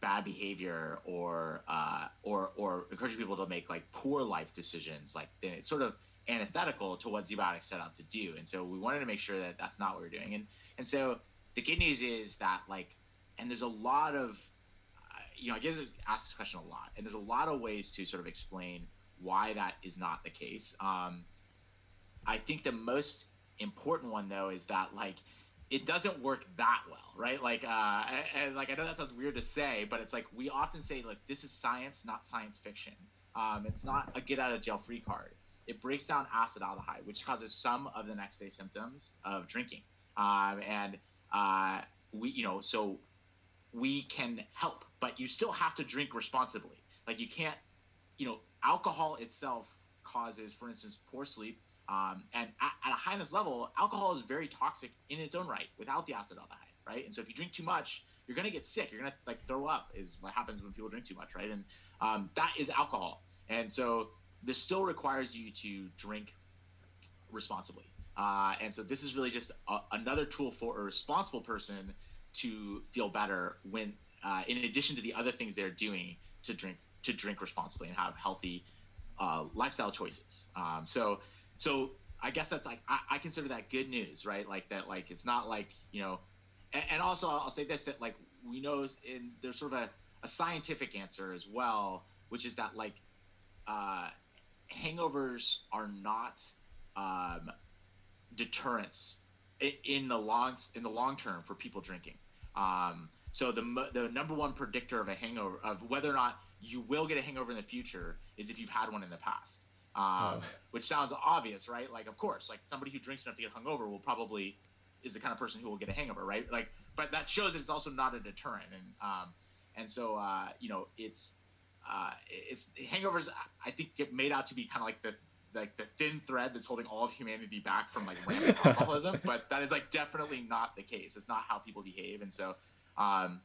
bad behavior or uh, or or encouraging people to make like poor life decisions, like then it's sort of antithetical to what ZBiotics set out to do. And so we wanted to make sure that that's not what we're doing. And and so the good news is that like, and there's a lot of, uh, you know, I get asked this question a lot, and there's a lot of ways to sort of explain why that is not the case. Um, I think the most important one though is that like it doesn't work that well, right? Like, uh, and, like I know that sounds weird to say, but it's like we often say like this is science, not science fiction. Um, it's not a get out of jail free card. It breaks down acetaldehyde, which causes some of the next day symptoms of drinking. Um, and uh, we, you know, so we can help, but you still have to drink responsibly. Like you can't, you know, alcohol itself causes, for instance, poor sleep. Um, and at, at, a highness level, alcohol is very toxic in its own right without the acetaldehyde, right? And so if you drink too much, you're gonna get sick. You're gonna like throw up. Is what happens when people drink too much, right? And um, that is alcohol. And so this still requires you to drink responsibly. Uh, and so this is really just a, another tool for a responsible person to feel better when, uh, in addition to the other things they're doing to drink to drink responsibly and have healthy uh, lifestyle choices. Um, so, so I guess that's like I, I, consider that good news, right? Like that, like it's not like you know, and, and also I'll say this that like we know in there's sort of a, a scientific answer as well, which is that like uh, hangovers are not um, deterrents in the long in the long term for people drinking. Um, so the the number one predictor of a hangover of whether or not you will get a hangover in the future is if you've had one in the past. Um, oh. Which sounds obvious, right? Like, of course, like somebody who drinks enough to get hungover will probably is the kind of person who will get a hangover, right? Like, but that shows that it's also not a deterrent, and um, and so uh, you know, it's uh, it's hangovers. I think get made out to be kind of like the like the thin thread that's holding all of humanity back from like rampant alcoholism, but that is like definitely not the case. It's not how people behave, and so um,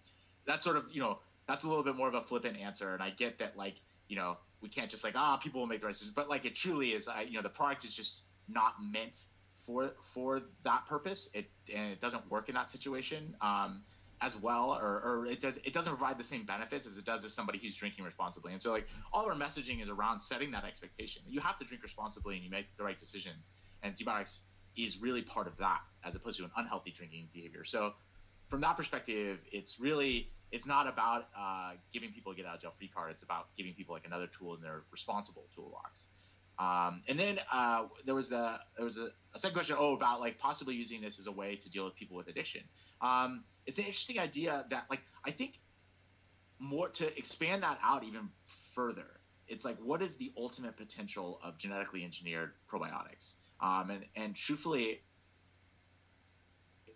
that's sort of you know that's a little bit more of a flippant answer. And I get that like you know we can't just like ah people will make the right decisions, but like it truly is. I, you know the product is just not meant for for that purpose. It and it doesn't work in that situation. Um, as well or, or it does it doesn't provide the same benefits as it does as somebody who's drinking responsibly. And so like all our messaging is around setting that expectation you have to drink responsibly and you make the right decisions. And ZBiotics is really part of that as opposed to an unhealthy drinking behavior. So from that perspective it's really it's not about uh, giving people a get out of jail free card. It's about giving people like another tool in their responsible toolbox um, and then uh, there was the there was a, a, second question oh about like possibly using this as a way to deal with people with addiction um, it's an interesting idea that like I think more to expand that out even further. It's like what is the ultimate potential of genetically engineered probiotics? Um, and and truthfully,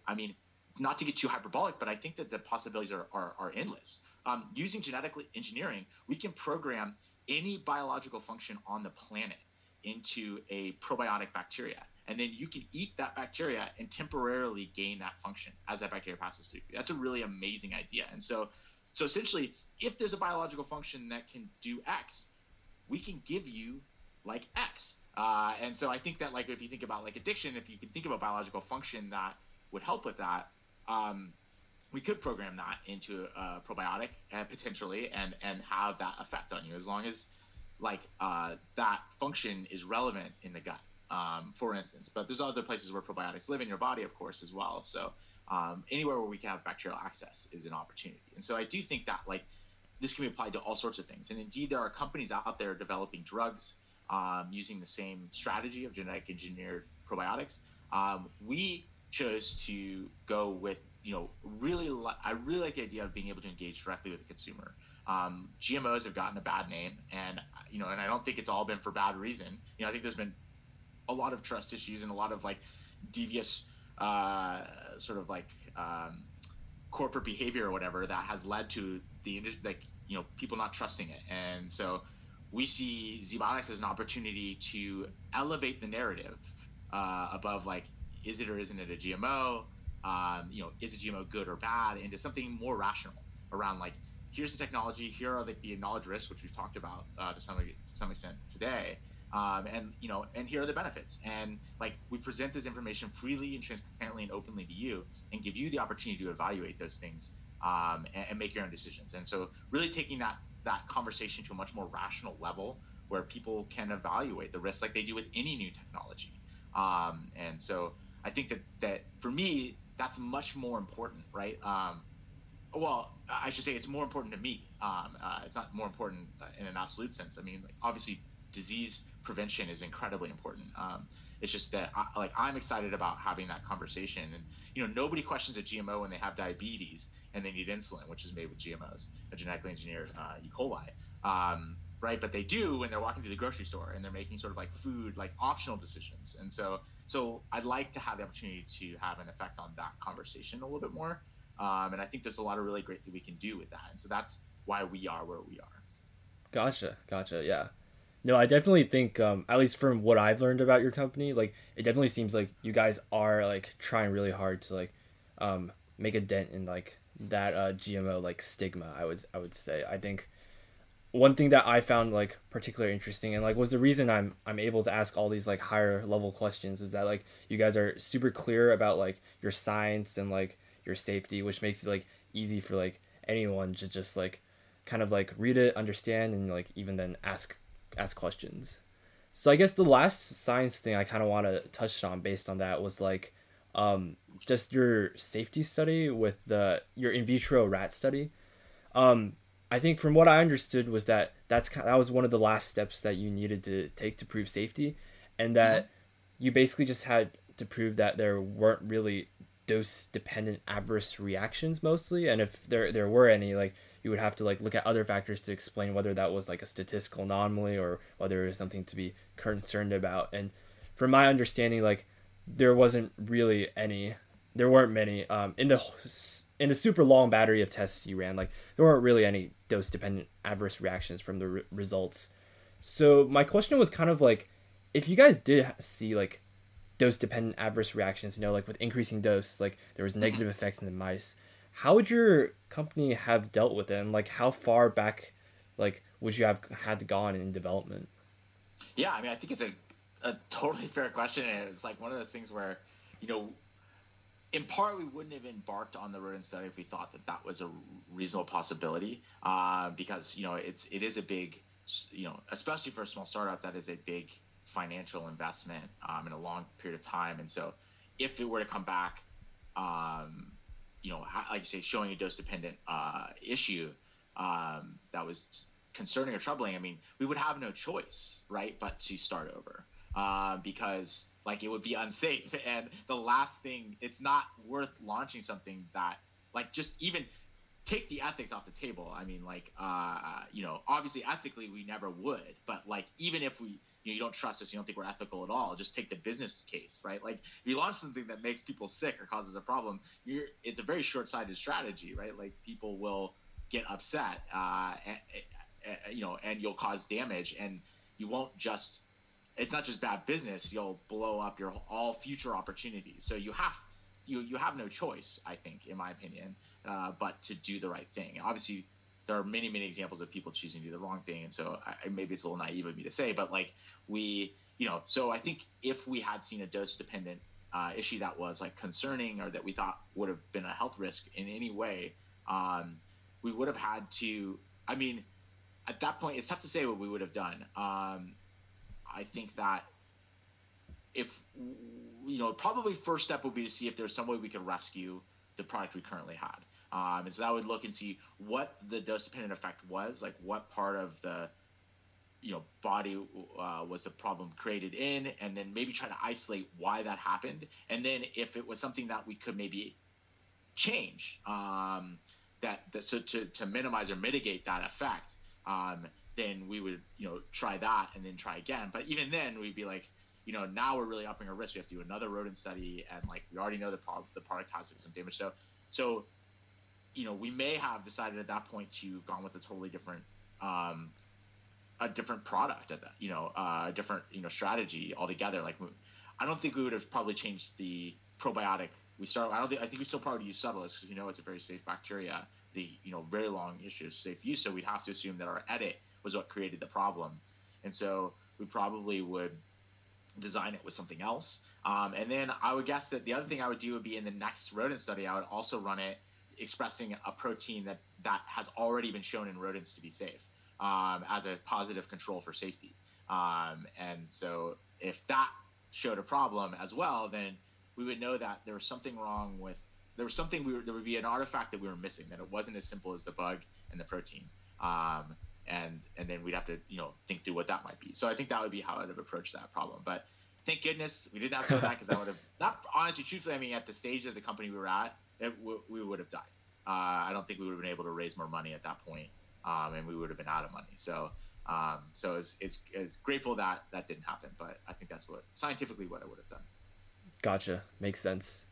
I mean, not to get too hyperbolic, but I think that the possibilities are are, are endless. Um, using genetically engineering, we can program any biological function on the planet into a probiotic bacteria and then you can eat that bacteria and temporarily gain that function as that bacteria passes through. That's a really amazing idea. And so, so essentially, if there's a biological function that can do X, we can give you like X. Uh, and so I think that like if you think about like addiction, if you can think of a biological function that would help with that, um, we could program that into a probiotic and potentially and and have that effect on you as long as like uh, that function is relevant in the gut um, for instance. But there's other places where probiotics live in your body, of course, as well. So um, anywhere where we can have bacterial access is an opportunity. And so I do think that like this can be applied to all sorts of things. And indeed, there are companies out there developing drugs um, using the same strategy of genetic engineered probiotics. Um, we chose to go with you know really li- I really like the idea of being able to engage directly with the consumer. Um, GMOs have gotten a bad name, and you know, and I don't think it's all been for bad reason. You know, I think there's been a lot of trust issues and a lot of like devious uh, sort of like um, corporate behavior or whatever that has led to the like you know people not trusting it. And so we see ZBiotics as an opportunity to elevate the narrative uh, above like is it or isn't it a GMO um, you know is a GMO good or bad? Into something more rational around like here's the technology here are like the acknowledged risks which we've talked about uh, to some to some extent today um, and you know and here are the benefits. And like we present this information freely and transparently and openly to you and give you the opportunity to evaluate those things um, and, and, make your own decisions. And so really taking that that conversation to a much more rational level where people can evaluate the risks like they do with any new technology. Um, and so i think that that for me that's much more important right? Um, well i should say it's more important to me um, uh, it's not more important uh, in an absolute sense i mean like, obviously disease prevention is incredibly important. Um, it's just that I, like I'm excited about having that conversation, and you know nobody questions a GMO when they have diabetes and they need insulin, which is made with GMOs, a genetically engineered uh, E. coli. Um, right? But they do when they're walking through the grocery store and they're making sort of like food, like optional decisions. And so, so I'd like to have the opportunity to have an effect on that conversation a little bit more. Um, and I think there's a lot of really great that we can do with that. And so that's why we are where we are. Gotcha, gotcha. Yeah. No, I definitely think, um, at least from what I've learned about your company, like it definitely seems like you guys are like trying really hard to like um, make a dent in like that uh, GMO like stigma. I would I would say. I think one thing that I found like particularly interesting and like was the reason I'm I'm able to ask all these like higher level questions is that like you guys are super clear about like your science and like your safety, which makes it like easy for like anyone to just like kind of like read it, understand, and like even then ask ask questions. So I guess the last science thing I kind of want to touch on based on that was like um, just your safety study with the your in vitro rat study. Um, I think from what I understood was that that's kind that was one of the last steps that you needed to take to prove safety, and that mm-hmm. you basically just had to prove that there weren't really dose dependent adverse reactions mostly, and if there there were any, like you would have to like look at other factors to explain whether that was like a statistical anomaly or whether it was something to be concerned about. And from my understanding, like there wasn't really any, there weren't many um, in the in the super long battery of tests you ran. Like there weren't really any dose dependent adverse reactions from the re- results. So my question was kind of like, if you guys did see like dose dependent adverse reactions, you know, like with increasing dose, like there was negative effects in the mice. How would your company have dealt with it and like how far back like would you have had gone in development? Yeah i mean i think it's a, a totally fair question and it's like one of those things where you know in part we wouldn't have embarked on the rodent study if we thought that that was a reasonable possibility uh, because you know it's it is a big you know especially for a small startup that is a big financial investment um, in a long period of time and so if it were to come back um, you know, like you say, showing a dose dependent uh, issue um, that was concerning or troubling, I mean, we would have no choice, right, but to start over uh, because like it would be unsafe. And the last thing, it's not worth launching something that like just even take the ethics off the table. I mean, like, uh, you know, obviously ethically we never would, but like even if we you, know, you don't trust us, you don't think we're ethical at all. Just take the business case, right? Like if you launch something that makes people sick or causes a problem, you're it's a very short-sighted strategy, right? Like people will get upset, uh, and, and, you know, and you'll cause damage, and you won't just. It's not just bad business; you'll blow up your all future opportunities. So you have you you have no choice, I think, in my opinion, uh, but to do the right thing. Obviously, there are many many examples of people choosing to do the wrong thing. And so I, maybe it's a little naive of me to say but like we you know so i think if we had seen a dose dependent uh, issue that was like concerning or that we thought would have been a health risk in any way um, we would have had to i mean at that point it's tough to say what we would have done. Um, i think that if you know probably first step would be to see if there's some way we could rescue the product we currently had um, and so I would look and see what the dose dependent effect was, like what part of the you know body uh, was the problem created in, and then maybe try to isolate why that happened, and then if it was something that we could maybe change, um, that, that so to to minimize or mitigate that effect, um, then we would you know try that and then try again. But even then, we'd be like you know, now we're really upping our risk. We have to do another rodent study, and like we already know the pro- the product has some damage. So, so you know, we may have decided at that point to gone with a totally different, um, a different product at that, you know, uh, a different, you know, strategy altogether. Like, I don't think we would have probably changed the probiotic. We start. I don't think. I think we still probably use Subtilis because we know it's a very safe bacteria. The you know very long issue of safe use. So we'd have to assume that our edit was what created the problem, and so we probably would design it with something else. Um, and then I would guess that the other thing I would do would be in the next rodent study, I would also run it expressing a protein that that has already been shown in rodents to be safe um, as a positive control for safety. Um, and so if that showed a problem as well, then we would know that there was something wrong with there was something we were, there would be an artifact that we were missing that it wasn't as simple as the bug and the protein. Um, and and then we'd have to you know think through what that might be. So I think that would be how I'd have approached that problem. But thank goodness we have to do that because I would have not honestly, truthfully, I mean at the stage of the company we were at, it, we would have died. Uh, I don't think we would have been able to raise more money at that point um, and we would have been out of money. So um, so it's, it's it's grateful that that didn't happen, but I think that's what scientifically what I would have done. Gotcha, makes sense.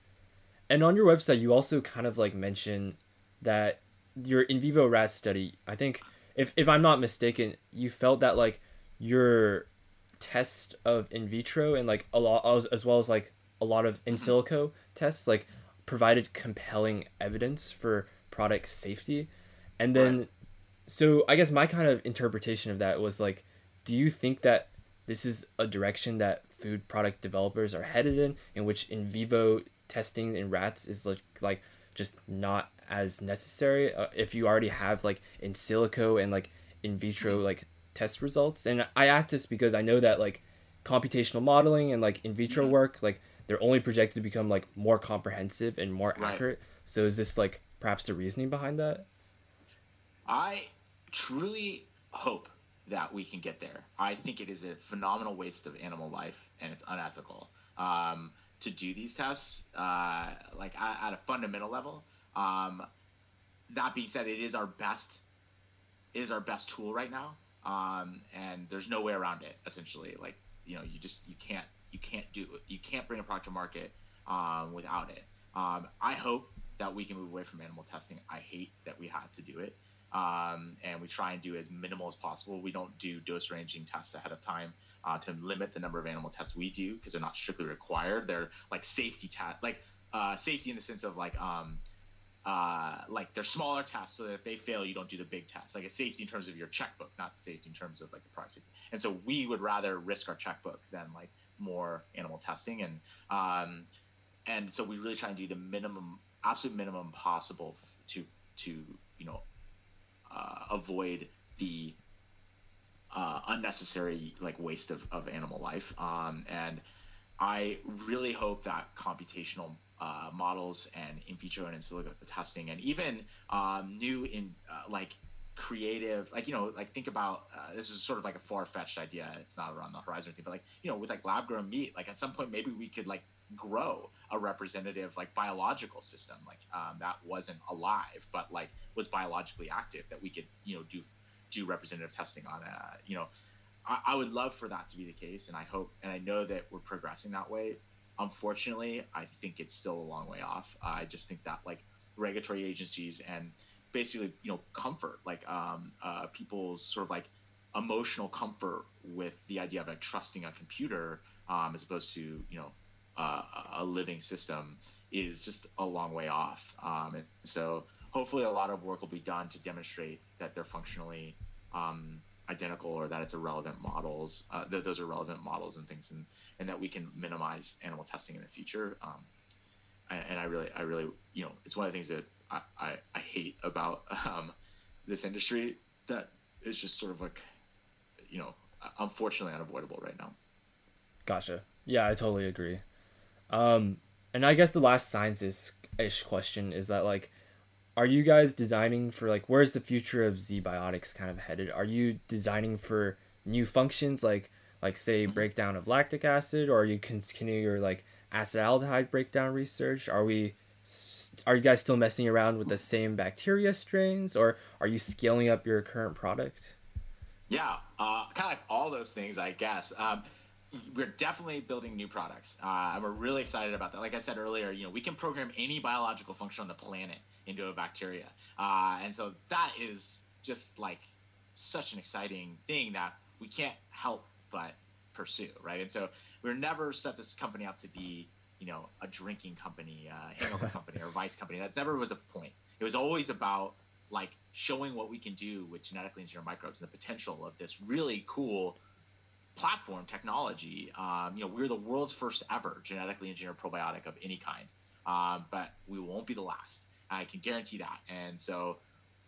And on your website, you also kind of like mention that your in vivo rat study. I think if if I'm not mistaken, you felt that like your test of in vitro and like a lot as, as well as like a lot of in mm-hmm. silico tests like provided compelling evidence for product safety and then right. so i guess my kind of interpretation of that was like do you think that this is a direction that food product developers are headed in in which in vivo testing in rats is like like just not as necessary uh, if you already have like in silico and like in vitro mm-hmm. like test results and i asked this because i know that like computational modeling and like in vitro mm-hmm. work like they're only projected to become like more comprehensive and more right. accurate so is this like perhaps the reasoning behind that i truly hope that we can get there i think it is a phenomenal waste of animal life and it's unethical um, to do these tests uh, like at, a fundamental level um, that being said it is our best it is our best tool right now um, and there's no way around it. Essentially, like you know, you just you can't you can't do you can't bring a product to market um, without it. Um, I hope that we can move away from animal testing. I hate that we have to do it, um, and we try and do as minimal as possible. We don't do dose ranging tests ahead of time uh, to limit the number of animal tests we do because they're not strictly required. They're like safety test, like uh, safety in the sense of like um, uh, like they're smaller tests so that if they fail you don't do the big test like it's safety in terms of your checkbook not safety in terms of like the product and so we would rather risk our checkbook than like more animal testing. And um, and so we really try and do the minimum absolute minimum possible to to you know uh, avoid the uh, unnecessary like waste of, of animal life. Um, and i really hope that computational uh, models and in vitro and in silico testing, and even um, new in uh, like creative, like you know, like think about uh, this is sort of like a far fetched idea. It's not around the horizon or anything, but like you know, with like lab grown meat, like at some point maybe we could like grow a representative like biological system like um, that wasn't alive but like was biologically active that we could you know do do representative testing on uh you know I, I would love for that to be the case and i hope and i know that we're progressing that way Unfortunately, I think it's still a long way off. I just think that like regulatory agencies and basically you know comfort, like um, uh, people's sort of like emotional comfort with the idea of like trusting a computer um, as opposed to you know uh, a living system is just a long way off. Um, and so hopefully a lot of work will be done to demonstrate that they're functionally um, identical or that it's irrelevant models uh, that those are relevant models and things and, and that we can minimize animal testing in the future um, and, and, i really i really you know it's one of the things that i, I, I hate about um, this industry that is just sort of like you know unfortunately unavoidable right now gotcha yeah i totally agree um, and i guess the last sciences ish question is that like are you guys designing for like where's the future of ZBiotics kind of headed? Are you designing for new functions like like say mm-hmm. breakdown of lactic acid, or are you continuing your like acetaldehyde breakdown research? Are we are you guys still messing around with the same bacteria strains, or are you scaling up your current product? Yeah, uh, kind of like all those things, I guess. Um, we're definitely building new products, uh, and we're really excited about that. Like I said earlier, you know, we can program any biological function on the planet into a bacteria. Uh, and so that is just like such an exciting thing that we can't help but pursue, right? And so we are never set this company up to be, you know, a drinking company, uh, hangover company, or vice company. That's never was a point. It was always about like showing what we can do with genetically engineered microbes and the potential of this really cool platform technology. Um, you know, we're the world's first ever genetically engineered probiotic of any kind, um, but we won't be the last. I can guarantee that. And so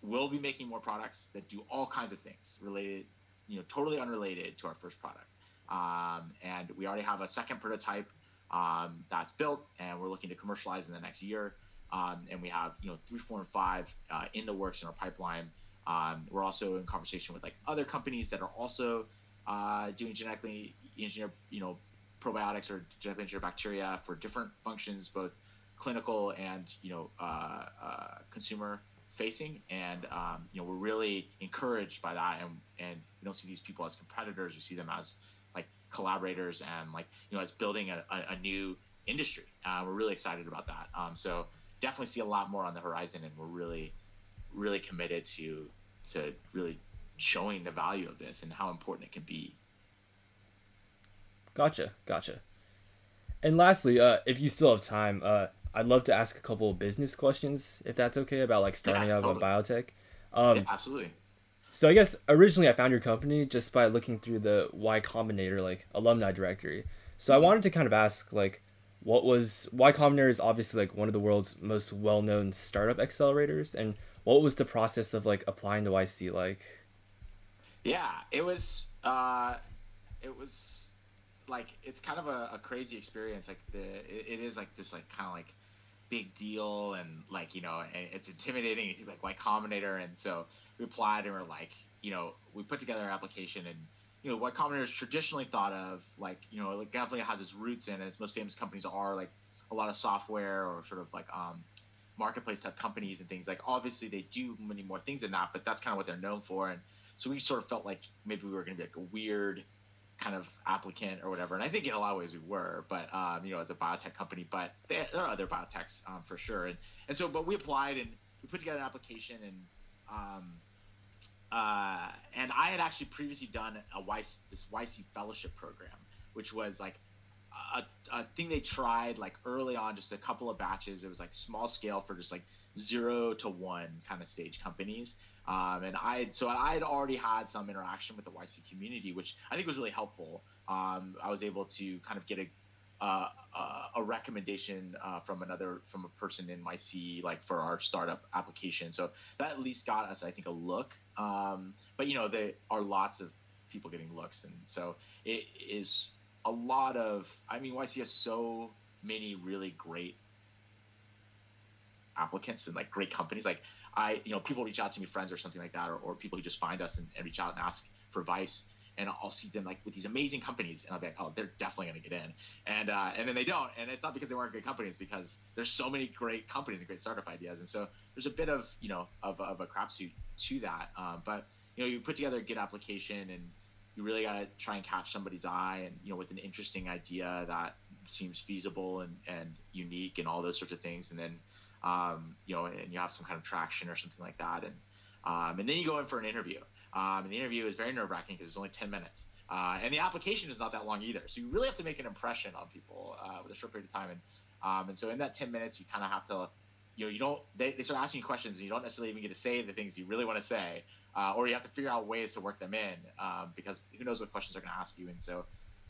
we'll be making more products that do all kinds of things related, you know, totally unrelated to our first product. Um, and we already have a second prototype um, that's built, and we're looking to commercialize in the next year. Um, and we have, you know, three, four, and five uh, in the works in our pipeline. Um, we're also in conversation with like other companies that are also uh, doing genetically engineered, you know, probiotics or genetically engineered bacteria for different functions, both clinical and you know uh, uh, consumer facing, and um, you know we're really encouraged by that, and and we don't see these people as competitors. We see them as collaborators and like you know it's building a, a, a new industry. Uh, we're really excited about that. Um, so definitely see a lot more on the horizon, and we're really really committed to to really showing the value of this and how important it can be. Gotcha, gotcha. And lastly, uh, if you still have time, uh, I'd love to ask a couple of business questions, if that's okay, about like starting Yeah, up totally. a biotech. Um, yeah, absolutely. So I guess originally I found your company just by looking through the Y Combinator like alumni directory. So I wanted to kind of ask like what was Y Combinator is obviously like one of the world's most well-known startup accelerators and what was the process of like applying to YC like? Yeah, it was. Uh, it was like it's kind of a, a crazy experience. Like the it, it is like this like kind of like big deal and like you know it's intimidating like Y Combinator and so we applied and we're like you know we put together our application and you know what Combinator is traditionally thought of like you know it definitely has its roots in it. Its most famous companies are like a lot of software or sort of like um, marketplace type companies and things. Like obviously they do many more things than that but that's kind of what they're known for. And so we sort of felt like maybe we were going to be like a weird kind of applicant or whatever. And i think in a lot of ways we were but um, you know as a biotech company but there, there are other biotechs um, for sure. And, and so but we applied and we put together an application and um, uh, and i had actually previously done a YC, this yc fellowship program which was like a, a thing they tried like early on, just a couple of batches. It was like small scale for just like zero to one kind of stage companies. Um, and I so I had already had some interaction with the YC community, which I think was really helpful. Um, I was able to kind of get a uh, uh, a recommendation uh, from another from a person in YC like for our startup application. So that at least got us, I think, a look. Um, but you know, there are lots of people getting looks, and so it is a lot of i mean yc has so many really great applicants and like great companies like i you know people reach out to me friends or something like that or, or people who just find us and, and reach out and ask for advice and I'll see them like with these amazing companies, and I'll be like, "Oh, they're definitely going to get in," and uh, and then they don't, and it's not because they weren't great companies, because there's so many great companies and great startup ideas, and so there's a bit of you know of, of a crapshoot to that, um, but you know you put together a good application and you really got to try and catch somebody's eye and you know with an interesting idea that seems feasible and, and unique and all those sorts of things and then um, you know and you have some kind of traction or something like that and um, and then you go in for an interview um, and the interview is very nerve-wracking because it's only 10 minutes. Uh, and the application is not that long either. So you really have to make an impression on people uh, with a short period of time. And um, and so in that 10 minutes you kind of have to you know you don't they, they start asking you questions and you don't necessarily even get to say the things you really want to say uh, or you have to figure out ways to work them in um, because who knows what questions they're going to ask you. And so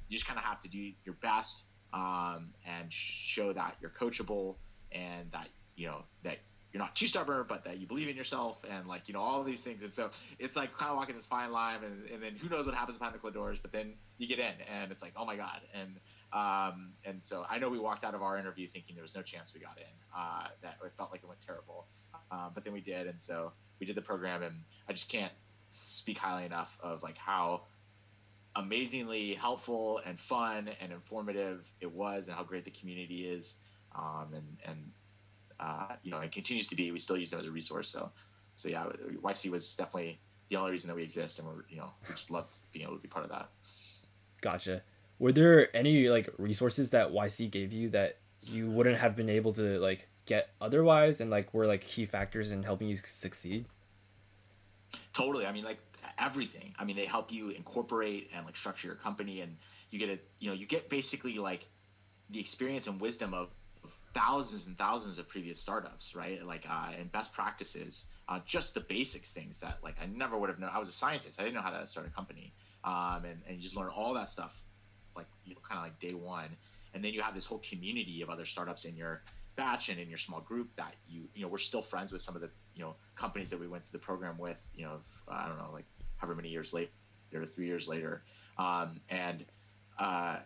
you just kind of have to do your best um, and show that you're coachable and that you know that you're not too stubborn but that you believe in yourself and like you know all these things and so it's like kind of walking this fine line and, and then who knows what happens behind the closed doors but then you get in and it's like oh my god and um, and so I know we walked out of our interview thinking there was no chance we got in. Uh, that it felt like it went terrible, uh, but then we did, and so we did the program, and I just can't speak highly enough of like how amazingly helpful and fun and informative it was, and how great the community is, um, and and uh, you know it continues to be. We still use it as a resource. So so yeah, YC was definitely the only reason that we exist, and we're you know we just loved being able to be part of that. Gotcha. Were there any like resources that YC gave you that you wouldn't have been able to like get otherwise and like were like key factors in helping you succeed? Totally. I mean, like everything. I mean, they help you incorporate and like structure your company, and you get a you know you get basically like the experience and wisdom of thousands and thousands of previous startups, right? Like uh, and best practices, uh, just the basics things that like I never would have known. I was a scientist. I didn't know how to start a company, um, and and you just learn all that stuff, like you know, kind of like day one, and then you have this whole community of other startups in your batch and in your small group that you you know we're still friends with some of the you know companies that we went through the program with you know I don't know like however many years later three years later um, and uh,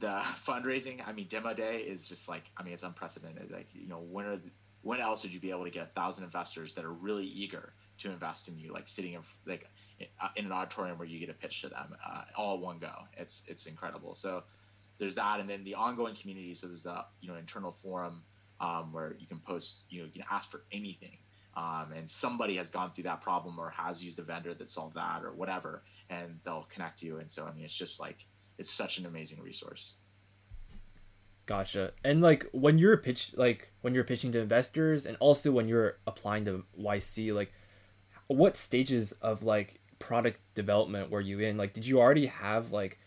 the fundraising I mean demo day is just like I mean it's unprecedented. Like you know when are when else would you be able to get a thousand investors that are really eager to invest in you like sitting in like in an auditorium where you get a pitch to them uh, all one go? It's it's incredible. So there's that and then the ongoing community. So there's a you know internal forum um, where you can post you know you can ask for anything Um, and somebody has gone through that problem or has used a vendor that solved that or whatever, and they'll connect you. And so, I mean, it's just like it's such an amazing resource. Gotcha. And like when you're pitch, like when you're pitching to investors, and also when you're applying to YC, like what stages of like product development were you in? Like, did you already have like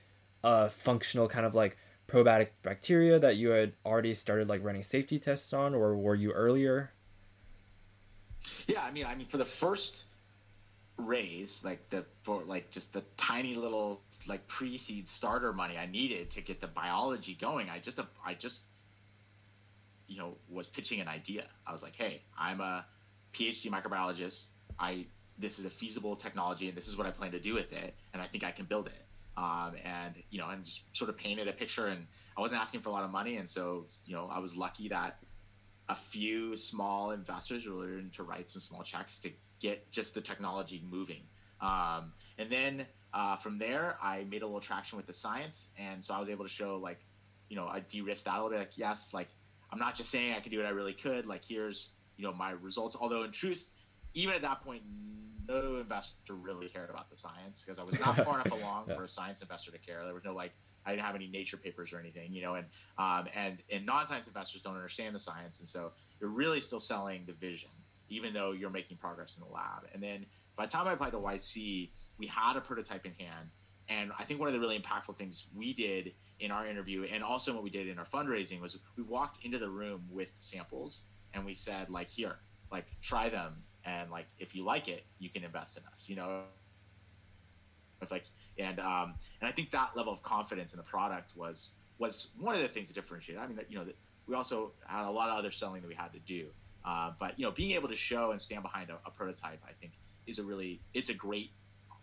a functional kind of like probiotic bacteria that you had already started like running safety tests on, or were you earlier? Yeah, I mean, I mean, for the first raise, like the for like just the tiny little like pre-seed starter money I needed to get the biology going, I just I just you know was pitching an idea. I was like, hey, I'm a PhD microbiologist. I this is a feasible technology, and this is what I plan to do with it, and I think I can build it um, and you know, and just sort of painted a picture. And I wasn't asking for a lot of money, and so you know, I was lucky that a few small investors were willing to write some small checks to get just the technology moving. Um, and then uh, from there, I made a little traction with the science, and so I was able to show like, you know, I de-risked that a little bit. Like, yes, like I'm not just saying I could do what I really could. Like, here's you know my results. Although in truth, even at that point, no investor really cared about the science because I was not far enough along yeah. for a science investor to care. There was no like I didn't have any nature papers or anything, you know, and um, and and non-science investors don't understand the science, and so you're really still selling the vision, even though you're making progress in the lab. And then by the time I applied to YC, we had a prototype in hand, and I think one of the really impactful things we did in our interview, and also what we did in our fundraising, was we walked into the room with samples, and we said like, here, like try them. And like if you like it you can invest in us you know? If like and um and i think that level of confidence in the product was was one of the things that differentiated. I mean you know we also had a lot of other selling that we had to do uh, but you know being able to show and stand behind a, a prototype i think is a really it's a great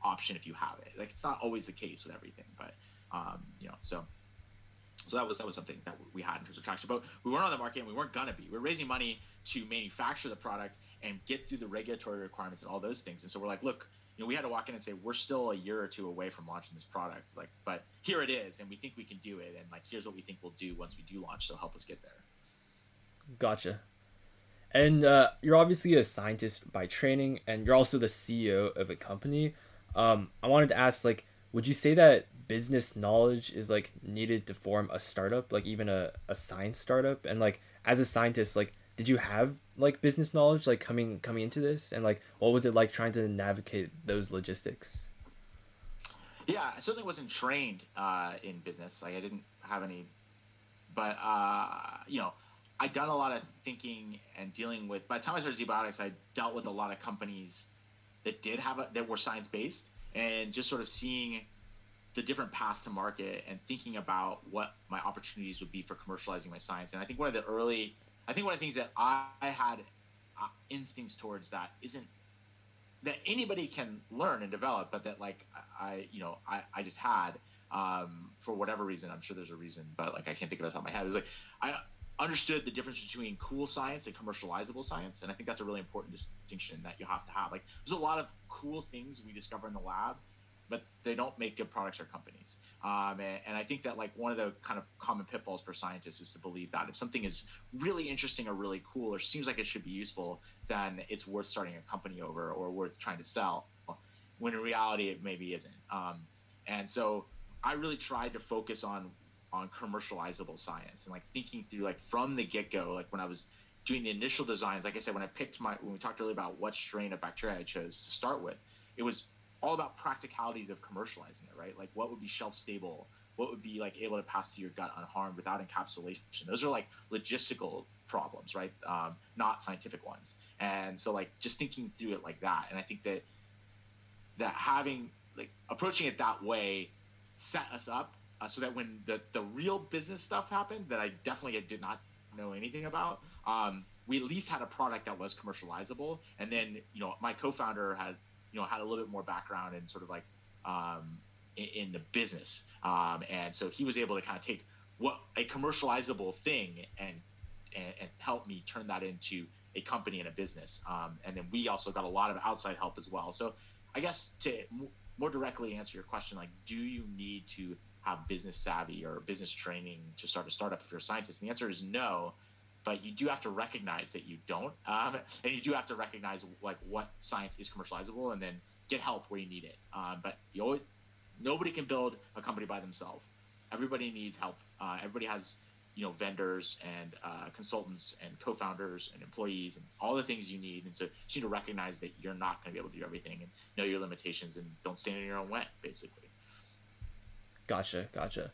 option if you have it like it's not always the case with everything but um you know so so that was that was something that we had in terms of traction. But we weren't on the market and we weren't gonna be. We we're raising money to manufacture the product and get through the regulatory requirements and all those things. And so we're like, look, you know, we had to walk in and say we're still a year or two away from launching this product. Like, but here it is, and we think we can do it. And like, here's what we think we'll do once we do launch. So help us get there. Gotcha. And uh, you're obviously a scientist by training, and you're also the CEO of a company. Um, I wanted to ask, like, would you say that business knowledge is like needed to form a startup, like even a, a science startup? And like, as a scientist, like, did you have like business knowledge like coming coming into this and like what was it like trying to navigate those logistics yeah i certainly wasn't trained uh, in business like i didn't have any but uh, you know i'd done a lot of thinking and dealing with by the time i started zbiotics i dealt with a lot of companies that did have a, that were science based and just sort of seeing the different paths to market and thinking about what my opportunities would be for commercializing my science and i think one of the early I think one of the things that I had uh, instincts towards that isn't that anybody can learn and develop, but that like I, you know, I, I just had um, for whatever reason. I'm sure there's a reason, but like I can't think of it off the top of my head. It was like I understood the difference between cool science and commercializable science, and I think that's a really important distinction that you have to have. Like there's a lot of cool things we discover in the lab but they don't make good products or companies. Um, and, and, I think that like one of the kind of common pitfalls for scientists is to believe that if something is really interesting or really cool or seems like it should be useful, then it's worth starting a company over or worth trying to sell. When in reality, it maybe isn't. Um, and so I really tried to focus on on commercializable science and like thinking through like from the get go, like when I was doing the initial designs, like I said, when I picked my when we talked earlier about what strain of bacteria I chose to start with, it was all about practicalities of commercializing it, right? Like what would be shelf stable, what would be like able to pass through your gut unharmed without encapsulation. Those are like logistical problems, right? Um, not scientific ones. And so like just thinking through it like that, and I think that that having like approaching it that way set us up uh, so that when the the real business stuff happened that I definitely did not know anything about, um, we at least had a product that was commercializable. And then you know my co-founder had you know had a little bit more background in sort of like um, in, in, the business, um, and so he was able to kind of take what a commercializable thing and, and, and help me turn that into a company and a business. Um, and then we also got a lot of outside help as well. So I guess to more directly answer your question, like, do you need to have business savvy or business training to start a startup if you're a scientist? And the answer is no. but you do have to recognize that you don't, um, and you do have to recognize like what science is commercializable, and then get help where you need it. Um, but you always, nobody can build a company by themselves. Everybody needs help. Uh, everybody has you know vendors and uh, consultants and co-founders and employees and all the things you need and so you need to recognize that you're not going to be able to do everything and know your limitations and don't stand in your own way basically gotcha gotcha.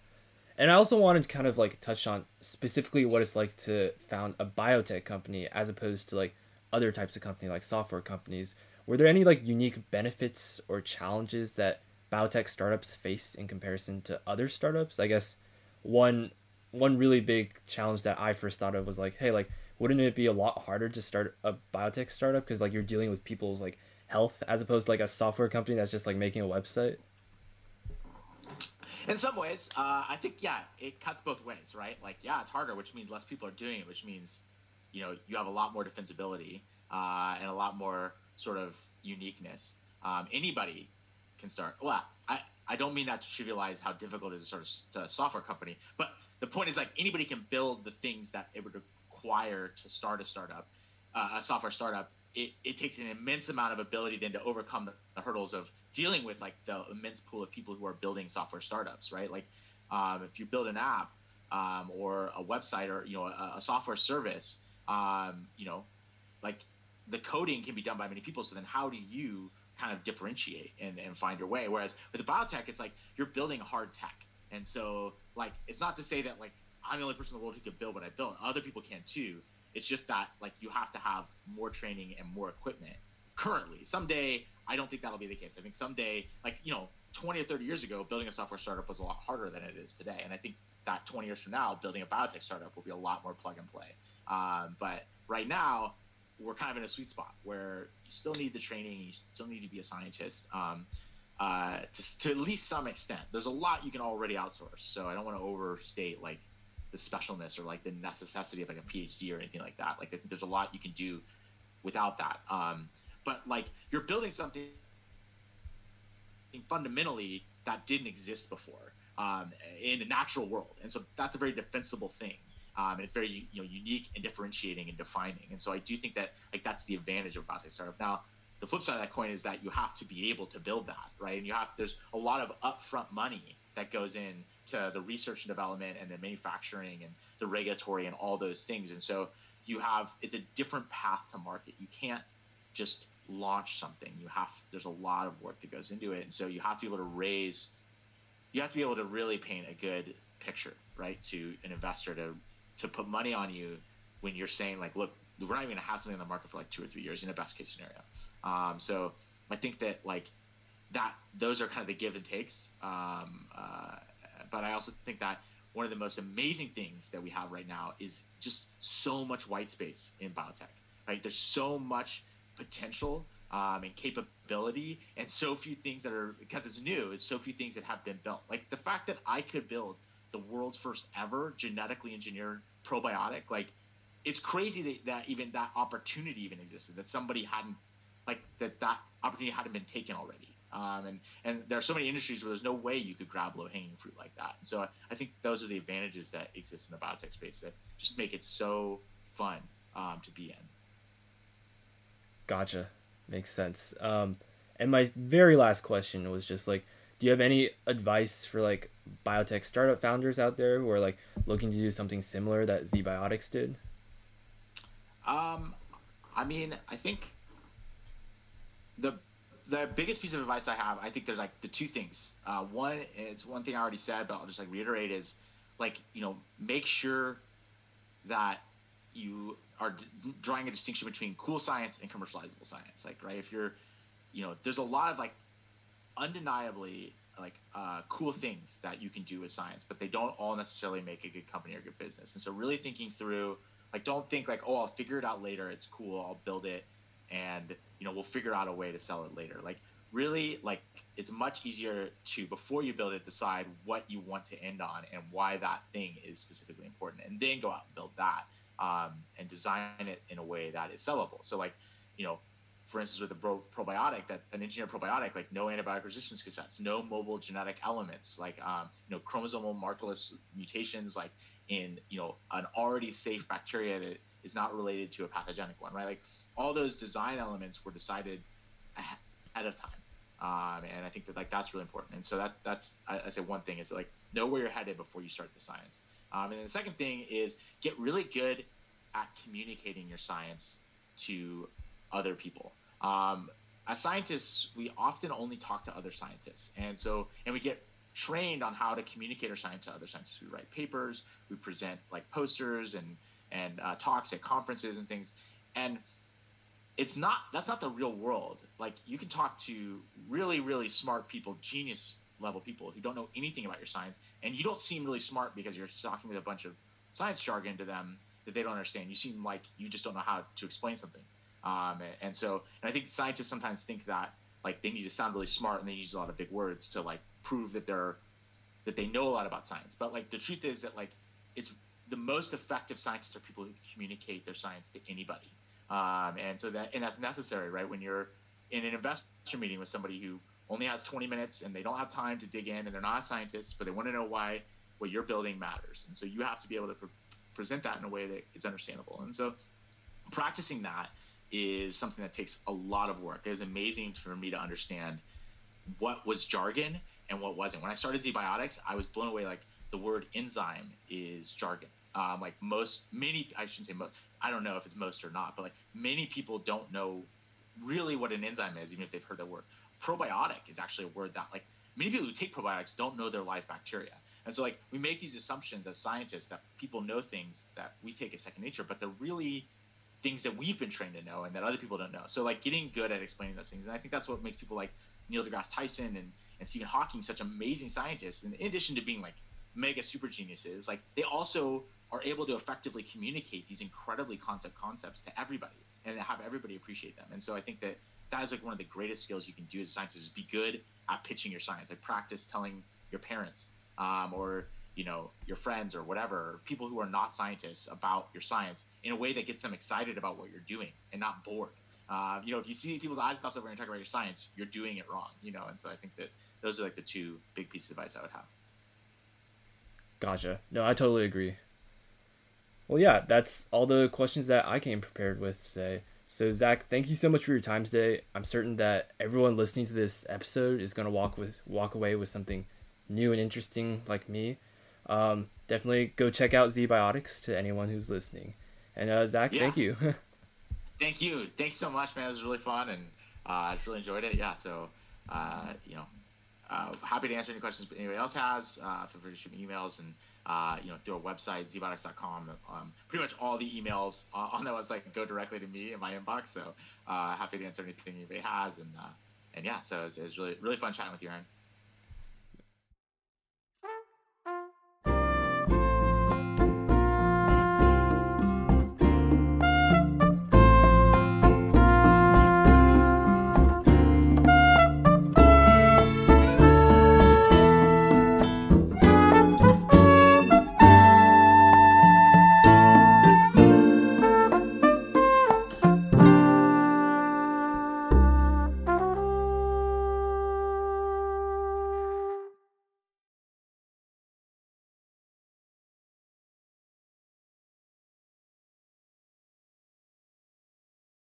And i also wanted to kind of like touch on specifically what it's like to found a biotech company as opposed to like other types of company like software companies. Were there any like unique benefits or challenges that biotech startups face in comparison to other startups? I guess one one really big challenge that I first thought of was like, hey, like, wouldn't it be a lot harder to start a biotech startup? Because like you're dealing with people's like health as opposed to like a software company that's just like making a website? In some ways, uh, I think yeah, it cuts both ways, right? Like yeah, it's harder, which means less people are doing it, which means you know you have a lot more defensibility uh, and a lot more sort of uniqueness. Um, anybody can start. Well, I I don't mean that to trivialize how difficult it is to start a software company, but the point is like anybody can build the things that it would require to start a startup, uh, a software startup. It, it takes an immense amount of ability then to overcome the, the, hurdles of dealing with like the immense pool of people who are building software startups, right? Like um, if you build an app um, or a website or you know a, a software service, um, you know, like the coding can be done by many people. So then how do you kind of differentiate and, and find your way? Whereas with the biotech, it's like you're building hard tech and so, like, it's not to say that like I'm the only person in the world who can build what I built. Other people can too. It's just that like you have to have more training and more equipment. Currently, someday I don't think that'll be the case. I think someday, like you know, 20 or 30 years ago, building a software startup was a lot harder than it is today. And I think that 20 years from now, building a biotech startup will be a lot more plug and play. Um, but right now, we're kind of in a sweet spot where you still need the training, you still need to be a scientist. Um, uh, to, to at least some extent. There's a lot you can already outsource, so I don't want to overstate like the specialness or like the necessity of like a PhD or anything like that. Like I think there's a lot you can do without that. Um, but like you're building something fundamentally that didn't exist before um, in the natural world, and so that's a very defensible thing. Um, and it's very you know unique and differentiating and defining. And so I do think that like that's the advantage of biotech startup. Now the flip side of that coin is that you have to be able to build that, right? And you have there's a lot of upfront money that goes in to the research and development and the manufacturing and the regulatory and all those things. And so you have it's a different path to market. You can't just launch something. You have there's a lot of work that goes into it. And so you have to be able to raise you have to be able to really paint a good picture, right? To an investor to to put money on you when you're saying like, look, we're not even gonna have something in the market for like two or three years in a best case scenario. Um, so I think that like that those are kind of the give and takes. Um, uh, but I also think that one of the most amazing things that we have right now is just so much white space in biotech. Right, there's so much potential um, and capability, and so few things that are because it's new. It's so few things that have been built. Like the fact that I could build the world's first ever genetically engineered probiotic, like it's crazy that, that even that opportunity even existed. That somebody hadn't like that that opportunity hadn't been taken already. Um, and and there are so many industries where there's no way you could grab low hanging fruit like that. And so I, I, think those are the advantages that exist in the biotech space that just make it so fun um, to be in. Gotcha, makes sense. Um, and my very last question was just like, do you have any advice for like biotech startup founders out there who are like looking to do something similar that ZBiotics did? Um, I mean, I think the the biggest piece of advice I have, I think there's like the two things. Uh, one, it's one thing I already said, but I'll just like reiterate is like you know make sure that you are d- drawing a distinction between cool science and commercializable science. Like right, if you're, you know, there's a lot of like undeniably like uh, cool things that you can do with science, but they don't all necessarily make a good company or good business. And so really thinking through, like, don't think like, oh, I'll figure it out later. It's cool. I'll build it and you know we'll figure out a way to sell it later like really like it's much easier to before you build it decide what you want to end on and why that thing is specifically important and then go out and build that um, and design it in a way that is sellable so like you know for instance, with a pro- probiotic, that an engineered probiotic, like no antibiotic resistance cassettes, no mobile genetic elements, like um, you know chromosomal markerless mutations, like in you know an already safe bacteria that is not related to a pathogenic one, right? Like all those design elements were decided ahead of time. Um, and I think that like that's really important. And so that's that's I, I say one thing is like know where you're headed before you start the science. Um, and then the second thing is get really good at communicating your science to other people. Um, as scientists, we often only talk to other scientists, and so and we get trained on how to communicate our science to other scientists. We write papers, we present like posters and and uh, talks at conferences and things, and it's not that's not the real world. Like you can talk to really really smart people, genius level people who don't know anything about your science, and you don't seem really smart because you're talking with a bunch of science jargon to them that they don't understand. You seem like you just don't know how to explain something. Um, and so, and I think scientists sometimes think that like they need to sound really smart and they use a lot of big words to like prove that they're that they know a lot about science. But like the truth is that like it's the most effective scientists are people who communicate their science to anybody. Um, and so that and that's necessary, right? When you're in an investor meeting with somebody who only has 20 minutes and they don't have time to dig in and they're not scientists, but they want to know why what you're building matters. And so you have to be able to pre- present that in a way that is understandable. And so practicing that is something that takes a lot of work. It was amazing for me to understand what was jargon and what wasn't. When I started ZBiotics, I was blown away. Like the word enzyme is jargon. Um, like most, many, I shouldn't say most, I don't know if it's most or not, but like many people don't know really what an enzyme is, even if they've heard the word. Probiotic is actually a word that like many people who take probiotics don't know their live bacteria. And so like we make these assumptions as scientists that people know things that we take as second nature, but they're really things that we've been trained to know and that other people don't know. So like getting good at explaining those things, and I think that's what makes people like Neil deGrasse Tyson and and Stephen Hawking such amazing scientists. And in addition to being like mega super geniuses, like they also are able to effectively communicate these incredibly concept concepts to everybody and have everybody appreciate them. And so I think that that is like one of the greatest skills you can do as a scientist is be good at pitching your science. Like practice telling your parents um, or you know your friends or whatever people who are not scientists about your science in a way that gets them excited about what you're doing and not bored uh, you know if you see people's eyes cross over and talk about your science you're doing it wrong you know and so i think that those are like the two big pieces of advice i would have gotcha no i totally agree well yeah that's all the questions that i came prepared with today so zach thank you so much for your time today i'm certain that everyone listening to this episode is going to walk with walk away with something new and interesting like me um, definitely go check out ZBiotics to anyone who's listening. And uh, Zach, yeah. thank you. thank you. Thanks so much, man. It was really fun, and uh, I just really enjoyed it. Yeah. So, uh, you know, uh, happy to answer any questions anybody else has. Uh, feel free to shoot me emails and. Uh, you know, through our website, zbiotics.com. Um, pretty much all the emails on that website go directly to me in my inbox. So happy to answer anything anybody has. And and yeah, so it was, it really really fun chatting with you, Aaron.